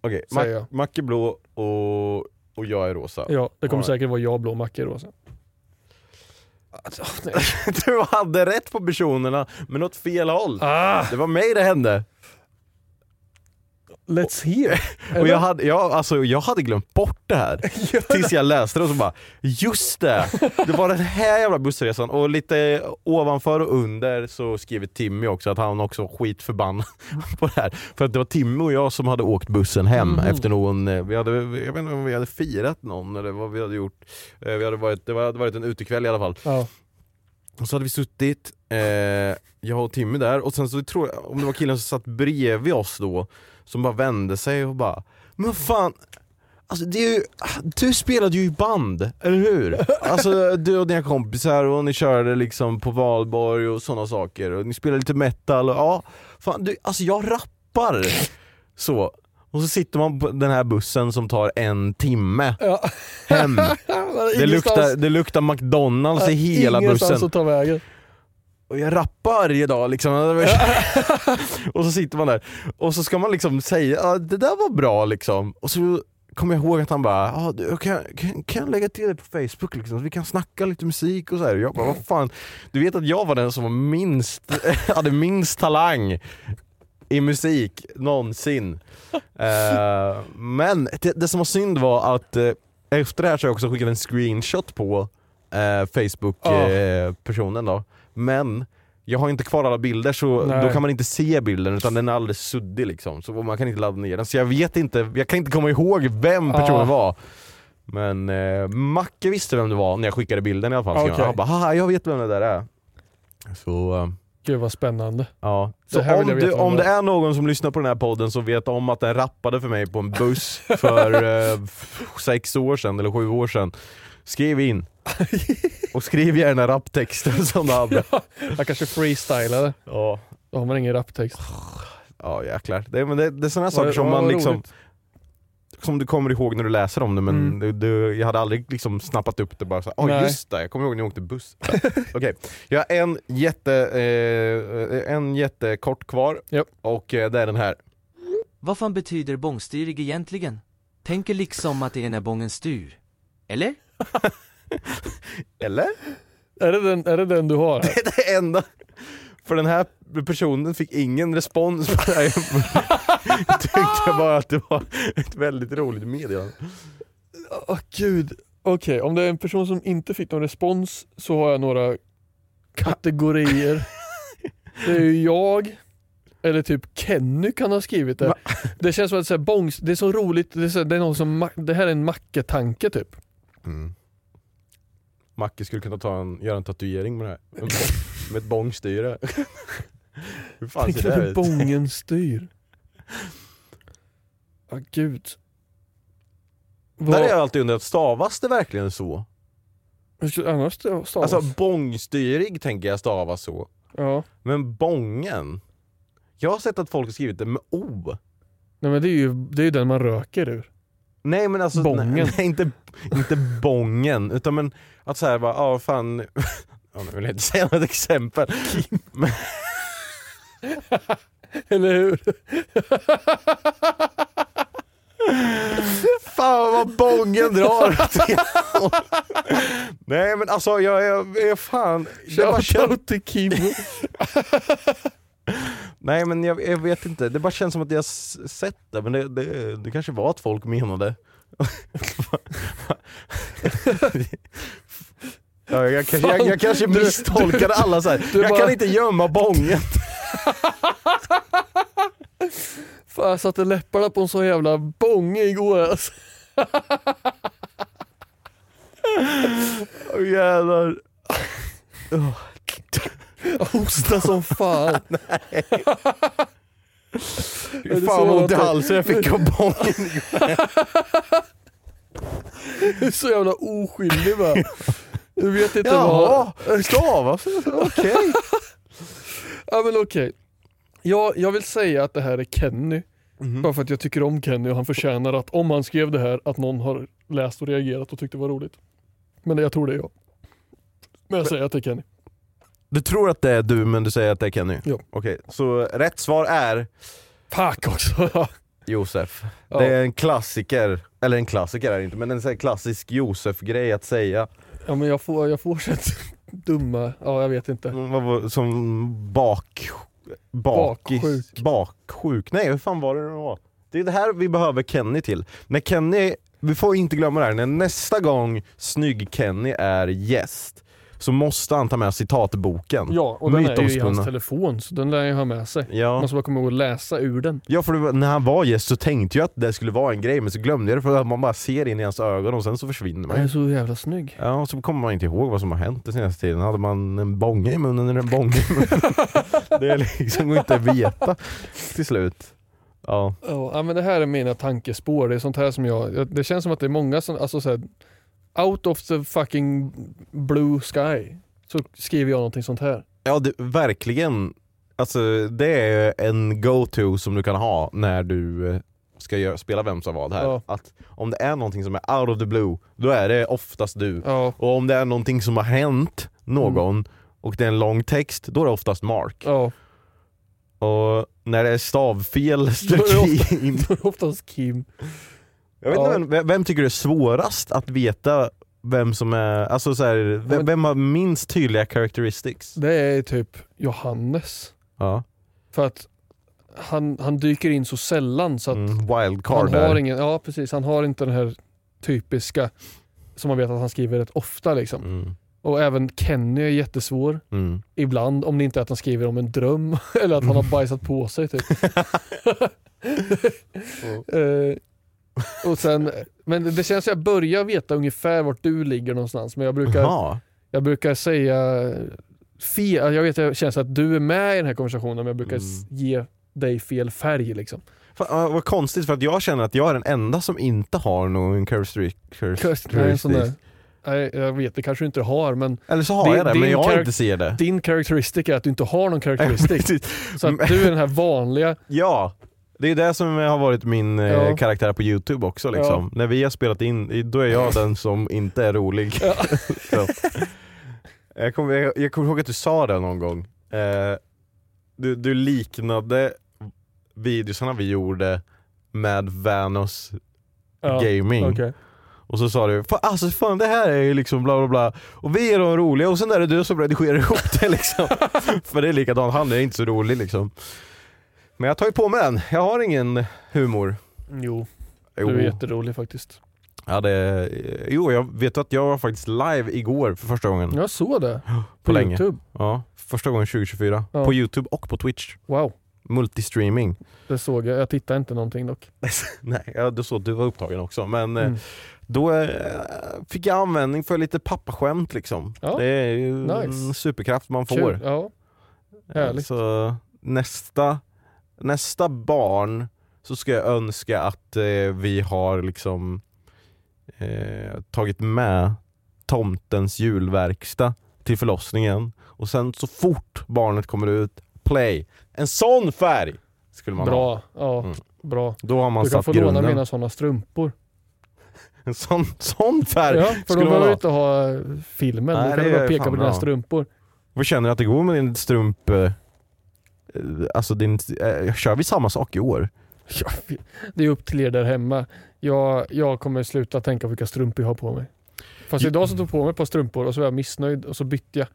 Okej, Säger Mac. Macke blå och, och jag är rosa. Ja, det kommer Alright. säkert vara jag blå och Macke är rosa. Alltså. Du hade rätt på personerna, men åt fel håll. Ah, Det var mig det hände. Let's hear. [laughs] Och jag hade, jag, alltså, jag hade glömt bort det här. [laughs] Tills jag läste det och så bara, just det! Det var den här jävla bussresan och lite ovanför och under så skriver Timmy också att han också skitförbannad [laughs] på det här. För att det var Timmy och jag som hade åkt bussen hem Mhm. efter någon, eh, vi hade, jag vet inte om vi hade firat någon eller vad vi hade gjort. Eh, Vi hade varit, det hade varit en utekväll i alla fall. Ja. Och så hade vi suttit, eh, jag och Timmy där, och sen så tror jag, om det var killen som satt bredvid oss då, som bara vände sig och bara Men fan, Alltså ju, du spelade ju i band, eller hur? Alltså du och dina kompisar och ni körde liksom på valborg och sådana saker och ni spelade lite metal och ja, fan, du, alltså jag rappar så. Och så sitter man på den här bussen som tar en timme Ja. hem. [laughs] Det luktar, det luktar McDonalds i hela Ingenstans bussen. att ta vägen. Och jag rappar varje dag liksom. [laughs] och så sitter man där och så ska man liksom säga ah, det där var bra liksom. Och så kommer jag ihåg att han bara, ah, du, kan, kan, kan jag lägga till det på Facebook liksom, så vi kan snacka lite musik och så här. Jag bara, vad fan, du vet att jag var den som var minst, [laughs] hade minst talang i musik någonsin. [laughs] Eh, men det, det som var synd var att eh, efter det här så har jag också skickat en screenshot på eh, Facebook-personen då. Men jag har inte kvar alla bilder så Nej. då kan man inte se bilden utan den är alldeles suddig liksom. Så man kan inte ladda ner den. Så jag vet inte, jag kan inte komma ihåg vem personen Ah. var. Men eh, Macke visste vem det var när jag skickade bilden i alla fall. Så Okej. Han bara haha jag vet vem det där är. Så eh, Gud vad spännande. Ja, så om, du, om det är någon som lyssnar på den här podden som vet om att den rappade för mig på en buss för [laughs] eh, sex år sedan eller sju år sedan, skriv in. [laughs] Och skriv gärna rapptexten som du hade. Jag kanske freestylade. Ja. Då har man ingen raptext. Ja jäklar. Det, men det, det är sådana saker som man roligt. liksom som du kommer ihåg när du läser om det men Mm. du, du, jag hade aldrig liksom snappat upp det bara såhär, oj Nej. just det, jag kommer ihåg när jag åkte buss. [laughs] Okej, jag har en, jätte, eh, en jättekort kvar och eh, det är den här. Vad fan betyder bångstyrig egentligen? Tänker liksom att det är när bången styr. Eller? [laughs] Eller? Är det den, är det den du har? [laughs] Det är det enda. För den här personen fick ingen respons på det här. Jag [laughs] tyckte bara att det var ett väldigt roligt meddelande. Åh gud. Okej, om det är en person som inte fick någon respons så har jag några kategorier. Det är ju jag, eller typ Kenny kan ha skrivit det. Det känns som att så här, bångs, det är så roligt, det är, så här, det är någon som, det här är en macketanke typ. Mm. Macke skulle kunna ta en, göra en tatuering med det här. En bong- [laughs] Med ett bångstyre. Hur fan Tänk ser det här hur ut? bången styr. Ja gud. Där har jag alltid undrat, stavas det verkligen så? Hur annars det stavas? Alltså bångstyrig tänker jag stavas så. Ja. Men bången? Jag har sett att folk har skrivit det med O. Nej men det är ju det är ju den man röker ur. Nej men alltså, Bången. Nej, nej, inte, inte bången, utan men att såhär bara, ja fan, ja, nu vill jag inte säga något exempel. Men, Eller hur? fan vad bången drar. Nej men alltså jag är, fan, Shoutout till Kim. Nej men jag, jag vet inte, det bara känns som att jag sett det, men det, det, det kanske var att folk menade. Ja, jag, kanske, jag, jag kanske misstolkade alla så här. jag bara- kan inte gömma bången. Fan jag satte läpparna på en sån jävla bånge igår alltså. Åh jävlar. Jag [laughs] hostade som fan. [laughs] [laughs] Fy fan vad ont i halsen jag fick av bången. Du är så jävla oskyldig va. Du vet inte Jaha, vad... stavas Okej. Ja men okej. Jag, jag vill säga att det här är Kenny. Mhm. Bara för att jag tycker om Kenny och han förtjänar att om han skrev det här att någon har läst och reagerat och tyckte det var roligt. Men jag tror det är jag. Men jag säger att det är Kenny. Du tror att det är du men du säger att det är Kenny? Ja. Okej, så rätt svar är Fuck också. [laughs] Josef. Ja. Det är en klassiker, eller en klassiker är det inte, men en sån här klassisk Josef-grej att säga. Ja men jag får, jag får så [laughs] dumma, ja jag vet inte. Vad var- Som bak... Bakis, Baksjuk. baksjuk. Nej, hur fan var det nu var? Det är det här vi behöver Kenny till. När Kenny, vi får inte glömma det här, när nästa gång Snygg-Kenny är gäst så måste han ta med citatboken. Ja och den är ju i hans telefon så den lär jag ha med sig. Ja. Man måste bara komma ihåg att läsa ur den. Ja för det när han var gäst så tänkte jag att det skulle vara en grej men så glömde jag det för att man bara ser in i hans ögon och sen så försvinner man Han är ju. så jävla snygg. Ja och så kommer man inte ihåg vad som har hänt den senaste tiden. Hade man en bånge i munnen eller en bånge i munnen? [laughs] det är liksom går inte att veta till slut. Ja. Ja, men det här är mina tankespår. Det är sånt här som jag- det känns som att det är många som, alltså så här, out of the fucking blue sky så skriver jag någonting sånt här. Ja, det, verkligen. Alltså, det är en go-to som du kan ha när du eh, ska göra, spela Vem som vad här. Ja. Att om det är någonting som är out of the blue, då är det oftast du. Ja. Och om det är någonting som har hänt någon och det är en lång text, då är det oftast Mark. Ja. Och när det är stavfel [laughs] då är det oftast Kim. Jag vet Ja. inte, vem, vem tycker det är svårast att veta vem som är, alltså så här, vem, vem har minst tydliga characteristics? Det är typ Johannes. Ja. För att han, han dyker in så sällan så att Mm, wildcard han där. har ingen, ja precis, han har inte den här typiska som man vet att han skriver rätt ofta liksom. Mm. Och även Kenny är jättesvår. Mm. Ibland, om det inte är att han skriver om en dröm [laughs] eller att han har bajsat på sig typ. [laughs] [laughs] Eh, och sen, men det känns som jag börjar veta ungefär vart du ligger någonstans. Men jag brukar, jag brukar säga fel, jag vet det känns att du är med i den här konversationen men jag brukar Mm. ge dig fel färg liksom. Fan, vad konstigt för att jag känner att jag är den enda som inte har någon characteristic. Nej, jag vet, det kanske du inte har men Eller så har jag det, men jag inte ser det. Din characteristic är att du inte har någon. [laughs] Precis. så att du är den här vanliga, [laughs] Ja, det är det som har varit min eh, Ja. karaktär på youtube också liksom. När vi har spelat in, då är jag [laughs] den som inte är rolig. [laughs] Så. Jag kommer jag, jag kommer ihåg att du sa det någon gång. Eh, du, du liknade videosarna vi gjorde med Vanos Ja, gaming. okej. Och så sa du, "Fan, alltså fan det här är ju liksom bla bla bla, och vi är de roliga och sen är det du som redigerar ihop det liksom. [laughs] För det är likadant, han är inte så rolig liksom. Men jag tar ju på mig den, jag har ingen humor. Jo, Jo. du är jätterolig faktiskt. Ja, det, jo, jag vet att jag var faktiskt live igår för första gången. Jag såg det. [gasps] På, På länge. Youtube. Ja, första gången 2024. Ja. På youtube och på twitch. Wow, Multistreaming. det såg jag. Jag tittade inte någonting dock. [laughs] Nej, ja, du såg du var upptagen också. Men eh, Mm. då eh, fick jag användning för lite pappaskämt liksom. Ja, Det är ju nice. en superkraft man får. Kul. Ja, härligt. Så nästa, nästa barn så ska jag önska att eh, vi har liksom eh, tagit med tomtens julverkstad till förlossningen och sen så fort barnet kommer ut, play. En sån färg skulle man ha. bra. Ja, Mm. bra. Då har man Du kan få låna grunden. mina sådana strumpor. [laughs] En sån, sån färg Ja, för då behöver du ha. inte ha filmen. Nej, du kan du bara peka på dina bra. strumpor. Vad känner du att det går med din strump... eh, Alltså din, eh, kör vi samma sak i år? Ja, det är upp till er där hemma. Jag, jag kommer sluta tänka på vilka strumpor jag har på mig. Fast idag så tog jag på mig ett par strumpor och så var jag missnöjd och så bytte jag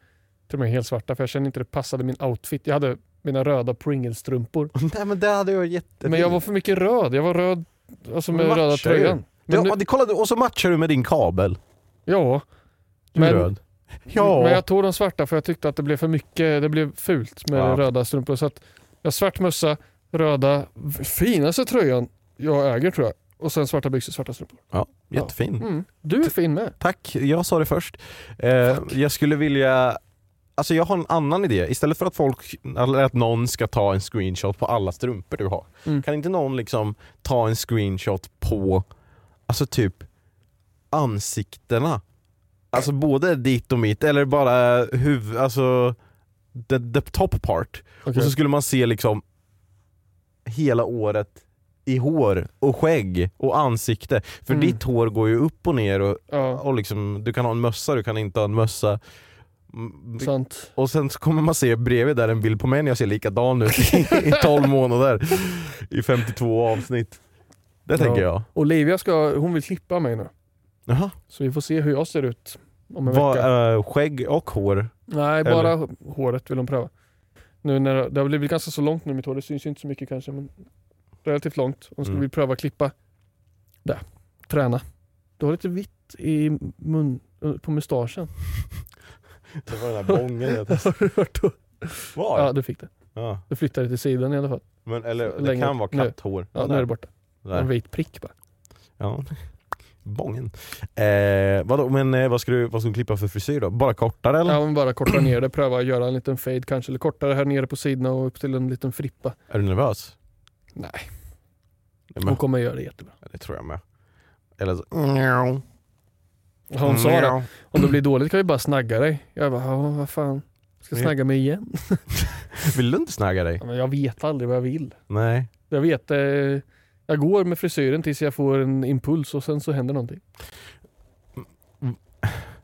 till med helt svarta för jag kände inte det passade min outfit. Jag hade mina röda Pringles-strumpor. [laughs] Nej men det hade jag jätte... Men jag var för mycket röd. Jag var röd alltså med röda matchar ju. tröjan. Ja, Men nu, det kollade, och så matchar du med din kabel. ja, Du är Men- röd. Ja. men jag tog de svarta för jag tyckte att det blev för mycket. Det blev fult med Ja. röda strumpor. Så att jag har svart mössa, röda, finaste tröjan jag äger tror jag. Och sen svarta byxor, svarta strumpor. Ja, jättefin. Mm. Du är fin med. Tack, jag sa det först. Eh, jag skulle vilja Alltså jag har en annan idé. Istället för att folk, eller att någon ska ta en screenshot på alla strumpor du har. Mm. Kan inte någon liksom ta en screenshot på, alltså typ ansiktena? Alltså både ditt och mitt, eller bara huvud, alltså the, the top part. Okej. Och så skulle man se liksom hela året i hår och skägg och ansikte. För Mm. ditt hår går ju upp och ner och, Ja, och liksom, du kan ha en mössa, du kan inte ha en mössa. Mm, sant. Och sen så kommer man se bredvid där en bild på mig när jag ser likadan ut i, i 12 månader. I 52 avsnitt. Det tänker jag. Olivia ska, hon vill klippa mig nu. Jaha. Så vi får se hur jag ser ut om en Vad, vecka. eh, skägg och hår? Nej, eller? bara håret vill hon pröva. Nu när det har blivit ganska så långt nu mitt hår, det syns ju inte så mycket kanske men relativt långt. Hon ska Mm. vi pröva klippa. Där, träna. Du har lite vitt i mun, på mustaschen. [laughs] Det var den där bången jag [laughs] Har du hört då? Var? Ja, du fick det. Ja. Du flyttade till sidan i alla fall. Men, eller det Längre. kan vara katthår. Ja, nu är det borta. Där. En vit prick bara. Ja. Bången. Eh, vadå, men eh, vad ska, du, vad ska du klippa för frisyr då? Bara kortare eller? Ja, men bara korta ner det, pröva att göra en liten fade kanske, eller kortare här nere på sidorna och upp till en liten frippa. Är du nervös? Nej, Hon kommer göra det jättebra. Det tror jag med. Eller så... Hon sa det, om det blir dåligt kan vi bara snagga dig. Jag bara, ja vad fan. Ska Ja. snagga mig igen? [laughs] Vill du inte snagga dig? Ja, Men jag vet aldrig vad jag vill. Nej. Jag vet, eh, jag går med frisyren tills jag får en impuls och sen så händer någonting.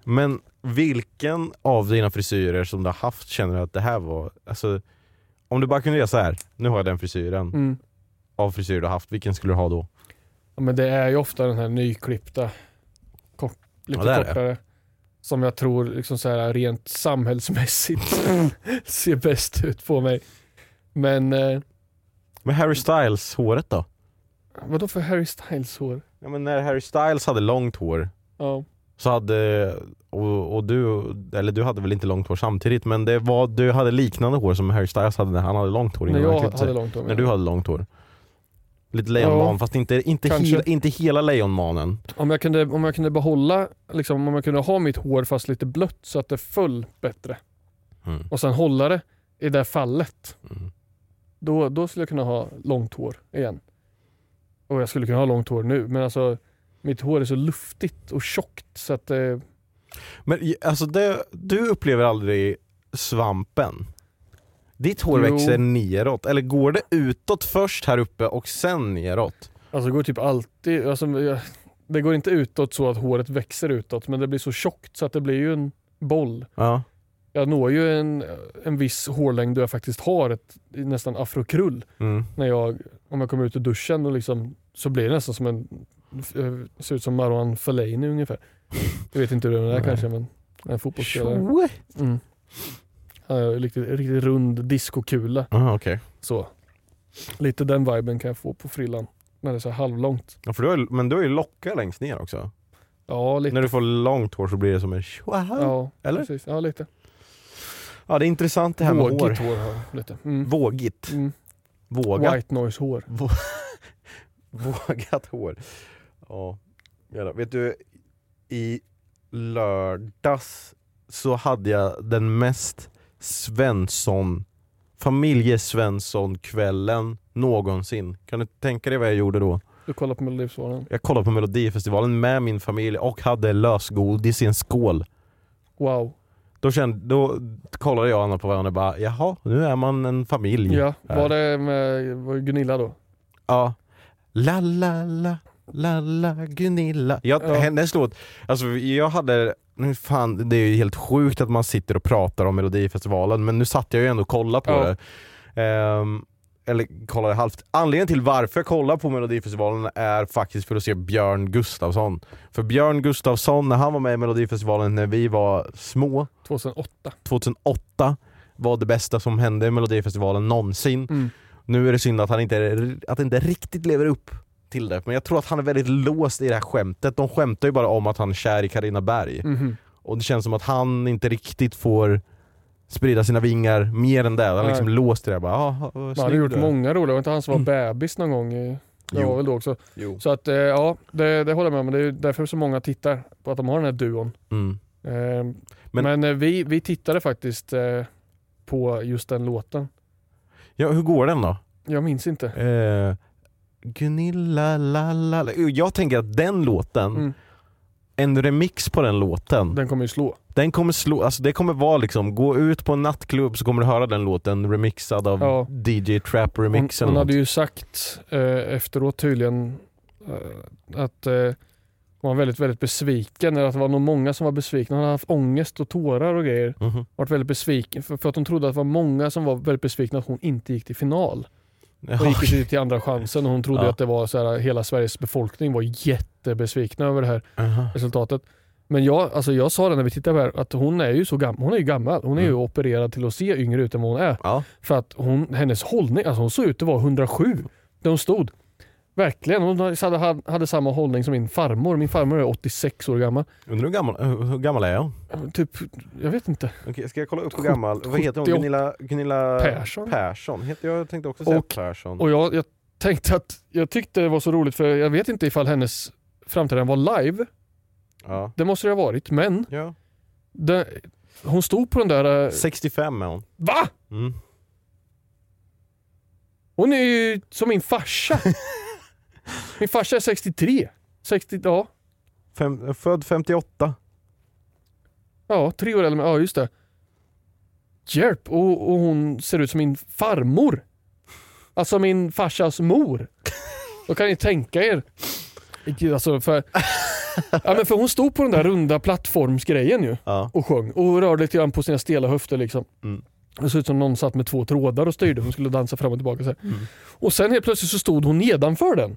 Men vilken av dina frisyrer som du har haft känner du att det här var, alltså om du bara kunde göra så här. nu har jag den frisyren, Mm. av frisyrer du har haft, vilken skulle du ha då? Ja, men det är ju ofta den här nyklippta, kort, lite Ja, kortare. Som jag tror liksom så här, rent samhällsmässigt [laughs] ser bäst ut på mig. Men eh, Men Harry Styles håret då? Vadå för Harry Styles hår? Ja men när Harry Styles hade långt hår Ja. så hade, och, och du, eller du hade väl inte långt hår samtidigt men det var, du hade liknande hår som Harry Styles hade när han hade långt hår När innan han jag klippte hade sig. långt hår, När du hade långt hår. Lite lejonman Ja, fast inte, inte, kanske. hela, inte hela lejonmanen. Om jag kunde, om jag kunde behålla, liksom, om jag kunde ha mitt hår fast lite blött så att det föll bättre. Mm. Och sen hålla det i det fallet. Mm. Då, då skulle jag kunna ha långt hår igen. Och jag skulle kunna ha långt hår nu men alltså mitt hår är så luftigt och tjockt så att eh, Men alltså det, du upplever aldrig svampen? Ditt hår Jo. växer neråt, eller går det utåt först här uppe och sen neråt? Alltså det går typ alltid, alltså, det går inte utåt så att håret växer utåt men det blir så tjockt så att det blir ju en boll. Ja. Jag når ju en, en viss hårlängd där jag faktiskt har ett nästan afrokrull. Mm. När jag, om jag kommer ut ur duschen och liksom, så blir det nästan som en, eh, ser ut som Marwan Fellaini ungefär. Jag vet inte hur det är Nej. kanske men en fotbollsspelare. Mm. Han en riktigt, riktigt rund diskokula. Aha, okej. Så. Lite den viben kan jag få på frillan. När det är så halvlångt. Ja, för du har, men du har ju lockar längst ner också. Ja, lite. När du får långt hår så blir det som en tjoa. Ja, Eller? Precis. Ja, lite. Ja det är intressant det här med hår. Vågigt hår har jag lite. Mm. Vågigt. Mm. Vågat. White noise hår. [laughs] Vå- Vågat hår. Ja. Jävlar. Vet du, i lördags så hade jag den mest Svensson, familjesvensson-kvällen någonsin. Kan du tänka dig vad jag gjorde då? Du kollar på Melodifestivalen. Jag kollade på melodifestivalen med min familj och hade lösgodis i en skål. Wow. Då, kände, då kollade jag och Anna på varandra och bara jaha, nu är man en familj. Ja, här." var det med var det Gunilla då? Ja. La la la, la la Gunilla. Jag, Ja. Hennes låt, alltså jag hade, nu fan det är ju helt sjukt att man sitter och pratar om melodifestivalen men nu satt jag ju ändå och kollade på Ja. det. Ehm, eller kollade halvt. Anledningen till varför jag kollar på melodifestivalen är faktiskt för att se Björn Gustafsson. För Björn Gustafsson, när han var med i melodifestivalen när vi var små, 2008. 2008 var det bästa som hände i melodifestivalen någonsin. Mm. Nu är det synd att han inte, att inte riktigt lever upp till det, men jag tror att han är väldigt låst i det här skämtet. De skämtar ju bara om att han är kär i Carina Berg. Mhm. Och det känns som att han inte riktigt får sprida sina vingar mer än det. Han liksom låst det. Bara, ah, Man hade snygg gjort du är." många roliga, var inte han som var bebis någon gång? I, det Jo. var väl då också. Jo. Så att eh, ja, det, det håller jag med om. Det är därför så många tittar på att de har den här duon. Mm. Eh, Men- men eh, vi, vi tittade faktiskt eh, på just den låten. Ja, hur går den då? Jag minns inte. Eh, Gunilla la la la. Jag tänker att den låten, Mm. En remix på den låten, Den kommer ju slå. Den kommer slå, alltså det kommer vara liksom, gå ut på en nattklubb så kommer du höra den låten remixad av Ja. DJ Trap Hon, Remix hon eller hade ju sagt eh, efteråt tydligen eh, att eh, hon var väldigt, väldigt besviken. Eller att det var nog många som var besvikna. Hon hade haft ångest och tårar och grejer. Mhm. Varit väldigt besviken för, för att hon trodde att det var många som var väldigt besvikna att hon inte gick till final. Hon gick ju till, andra chansen och hon trodde Ja. att det var så här, hela Sveriges befolkning var jättebesvikna över det här Aha. resultatet. Men jag, alltså jag sa det när vi tittade på det här att hon är ju så gammal. Hon är ju gammal. Hon är ju Mm. opererad till att se yngre ut än vad hon är. Ja. För att hon, hennes hållning, alltså hon såg ut att vara 107 där hon stod. Verkligen. Hon hade, hade samma hållning som min farmor. Min farmor är 86 år gammal. Undrar hur gammal, hur gammal är hon? Typ, jag vet inte. Okej, ska jag kolla upp hur gammal, vad heter hon? 78. Gunilla, Gunilla Persson. Persson. Heter, jag tänkte också säga Och- Persson. Och jag, jag tänkte att jag tyckte det var så roligt för jag vet inte ifall hennes framträdande var live. Ja. Det måste det ha varit. Men ja. det, hon stod på den där... eh, 65 är hon. Va? Mm. Hon är ju som min farsa. [laughs] Min farsa är 63. 60, ja. Fem, född 58. Ja, tre år äldre. Ja, just det. Hjälp! Och, och hon ser ut som min farmor. Alltså min farsas mor. Då kan ni tänka er. Gud, alltså för, [laughs] ja, men för hon stod på den där runda plattformsgrejen ju Ja. och sjöng och rörde lite grann på sina stela höfter. Liksom. Mm. Det såg ut som någon satt med två trådar och styrde. Hon skulle dansa fram och tillbaka. Så. Mm. Och sen helt plötsligt så stod hon nedanför den.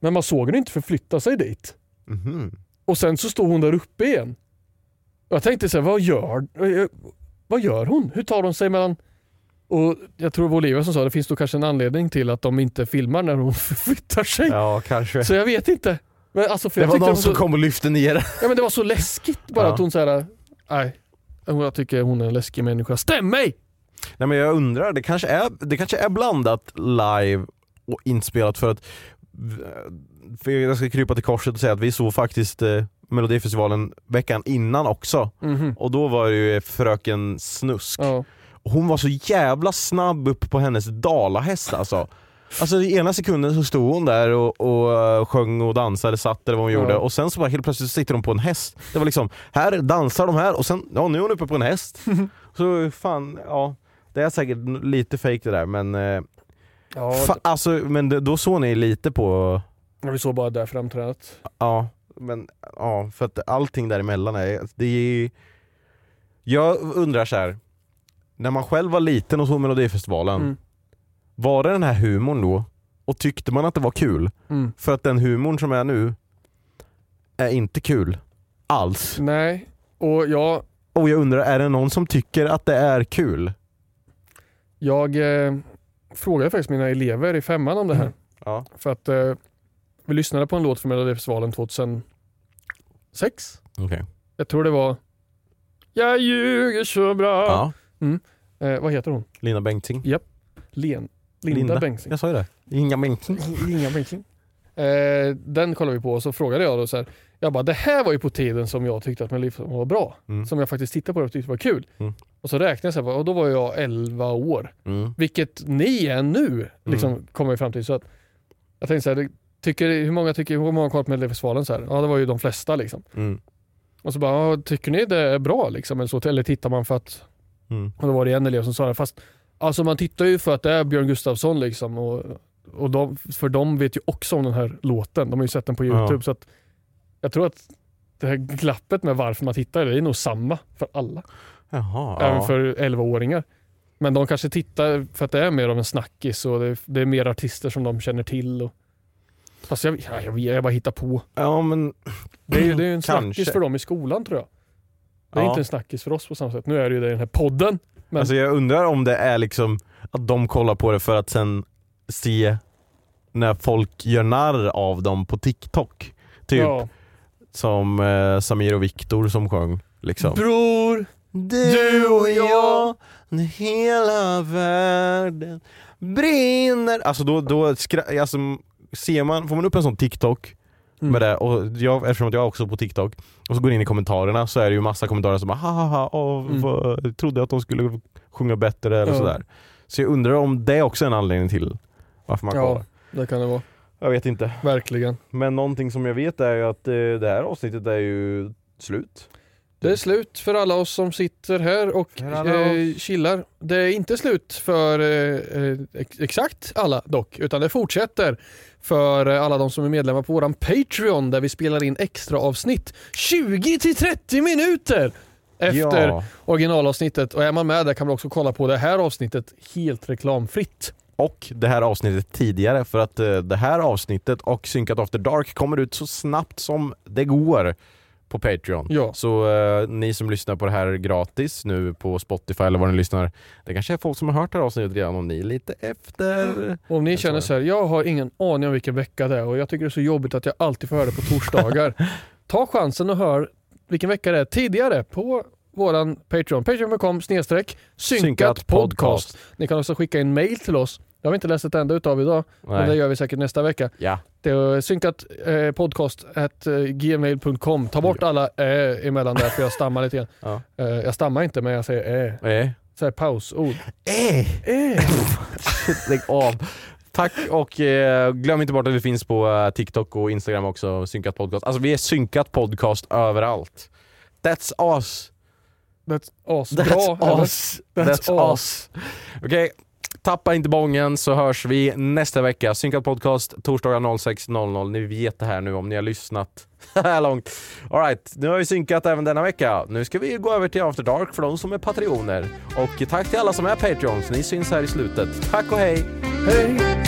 Men man såg henne inte förflytta sig dit. Mhm. Och sen så stod hon där uppe igen. Jag tänkte så här, vad gör, vad gör hon? Hur tar hon sig mellan... Och jag tror det var Olivia som sa det finns då kanske en anledning till att de inte filmar när hon [laughs] förflyttar sig. Ja, kanske. Så jag vet inte. Men alltså, för det var någon som så, kom och lyfte ner Ja men det var så läskigt bara Ja. att hon säger nej. Jag tycker hon är en läskig människa. Stäm mig! Nej men jag undrar, det kanske är, det kanske är blandat live och inspelat för att för jag ska krypa till korset och säga att vi såg faktiskt eh, Melodifestivalen veckan innan också Mhm. och då var det ju Fröken Snusk. Och hon var så jävla snabb upp på hennes dalahäst alltså. Alltså i ena sekunden så stod hon där och, och eh, sjöng och dansade, satt eller vad hon Ja. gjorde och sen så bara helt plötsligt sitter hon på en häst. Det var liksom, här dansar de här och sen, ja nu är hon uppe på en häst. [laughs] så fan, ja. Det är säkert lite fake det där men, eh, Ja, fa- alltså, men då såg ni lite på, ja, vi såg bara där framträdandet. ja, men ja, för att allting däremellan är, det är Jag undrar så här. när man själv var liten och såg Melodifestivalen, Mm. var det den här humorn då? Och tyckte man att det var kul? Mm. För att den humorn som är nu är inte kul alls. Nej, och jag, Och jag undrar, är det någon som tycker att det är kul? jag eh, frågade faktiskt mina elever i femman om det här. Ja. För att eh, vi lyssnade på en låt från Melodifestivalen 2006. Okej. Jag tror det var Jag ljuger så bra. Ja. Mm. Eh, vad heter hon? Lina Bengtzing. Japp. Len, Linda, Linda. Bengtzing. Jag sa ju det. Inga Bengtzing. [laughs] Inga Bengtzing. Eh, den kollade vi på och så frågade jag då så här, jag bara det här var ju på tiden som jag tyckte att Melodifestivalen var bra. Mm. Som jag faktiskt tittade på och tyckte var kul. Mm. Och så räknade jag så här, och då var jag 11 år. Mm. Vilket ni är nu, liksom, Mm. kommer jag fram till. Så att, jag tänkte så här, det- tycker, hur många tycker, hur många har kollat Melodifestivalen? Så här? Ja det var ju de flesta liksom. Mm. Och så bara, tycker ni det är bra liksom? Eller, så, eller tittar man för att, Mm. och då var det en elev som sa det, fast alltså man tittar ju för att det är Björn Gustafsson liksom. Och, och de, för de vet ju också om den här låten, de har ju sett den på youtube. Ja. Så att jag tror att det här glappet med varför man tittar, det är nog samma för alla. Jaha. Även ja. för 11-åringar. Men de kanske tittar för att det är mer av en snackis och det är, det är mer artister som de känner till. Och... Fast jag, ja, jag, jag bara hittar på. Ja men Det är ju det är en Kanske. snackis för dem i skolan tror jag. Det är Ja. inte en snackis för oss på samma sätt. Nu är det ju det i den här podden. Men Alltså jag undrar om det är liksom att de kollar på det för att sen se när folk gör narr av dem på TikTok. Typ ja. som eh, Samir och Viktor som sjöng. Liksom. Bror, Du och jag, hela världen brinner. Alltså då, då skra- alltså, ser man, får man upp en sån TikTok Mm. med det, och jag, eftersom att jag är också på TikTok, och så går in i kommentarerna så är det ju massa kommentarer som bara haha, åh, Mm. vad, trodde att de skulle sjunga bättre eller Ja. sådär. Så jag undrar om det är också en anledning till varför man Ja. kollar. det kan det vara. Jag vet inte. Verkligen. Men någonting som jag vet är ju att eh, det här avsnittet är ju slut. Det är slut för alla oss som sitter här och eh, chillar. Det är inte slut för eh, eh, ex- exakt alla dock, utan det fortsätter för eh, alla de som är medlemmar på våran Patreon där vi spelar in extra avsnitt 20-30 minuter efter Ja. originalavsnittet. Och är man med där kan man också kolla på det här avsnittet helt reklamfritt. Och det här avsnittet tidigare för att eh, det här avsnittet och Synkat After Dark kommer ut så snabbt som det går på Patreon. Ja. Så eh, ni som lyssnar på det här gratis nu på Spotify eller var ni lyssnar, det kanske är folk som har hört det här avsnittet redan och ni är lite efter. Om ni känner så här, jag har ingen aning om vilken vecka det är och jag tycker det är så jobbigt att jag alltid får höra det på torsdagar. [laughs] Ta chansen och hör vilken vecka det är tidigare på våran Patreon. Patreon.com snedstreck synkat podcast. Ni kan också skicka in mail till oss. Det har vi inte läst ett enda utav idag, men det Nej. gör vi säkert nästa vecka. Ja. Det är synkat eh, podcast at eh, gmail.com. Ta bort alla ä emellan där för jag stammar lite grann. [laughs] Ja. Eh, jag stammar inte men jag säger ä. Eh. Så här pausord. Eh. [laughs] Ä. Lägg av. Tack och eh, glöm inte bort att vi finns på eh, TikTok och Instagram också, Synkat Podcast. Alltså vi är Synkat Podcast överallt. That's us. That's us. That's Bra, eller? us. That's That's, us. us. Okej, tappa inte bången så hörs vi nästa vecka. Synkat Podcast torsdagar 06.00. Ni vet det här nu om ni har lyssnat [laughs] så här långt. Alright, nu har vi synkat även denna vecka. Nu ska vi gå över till After Dark för de som är patrioner. Och tack till alla som är Patreons. Ni syns här i slutet. Tack och hej! Hej!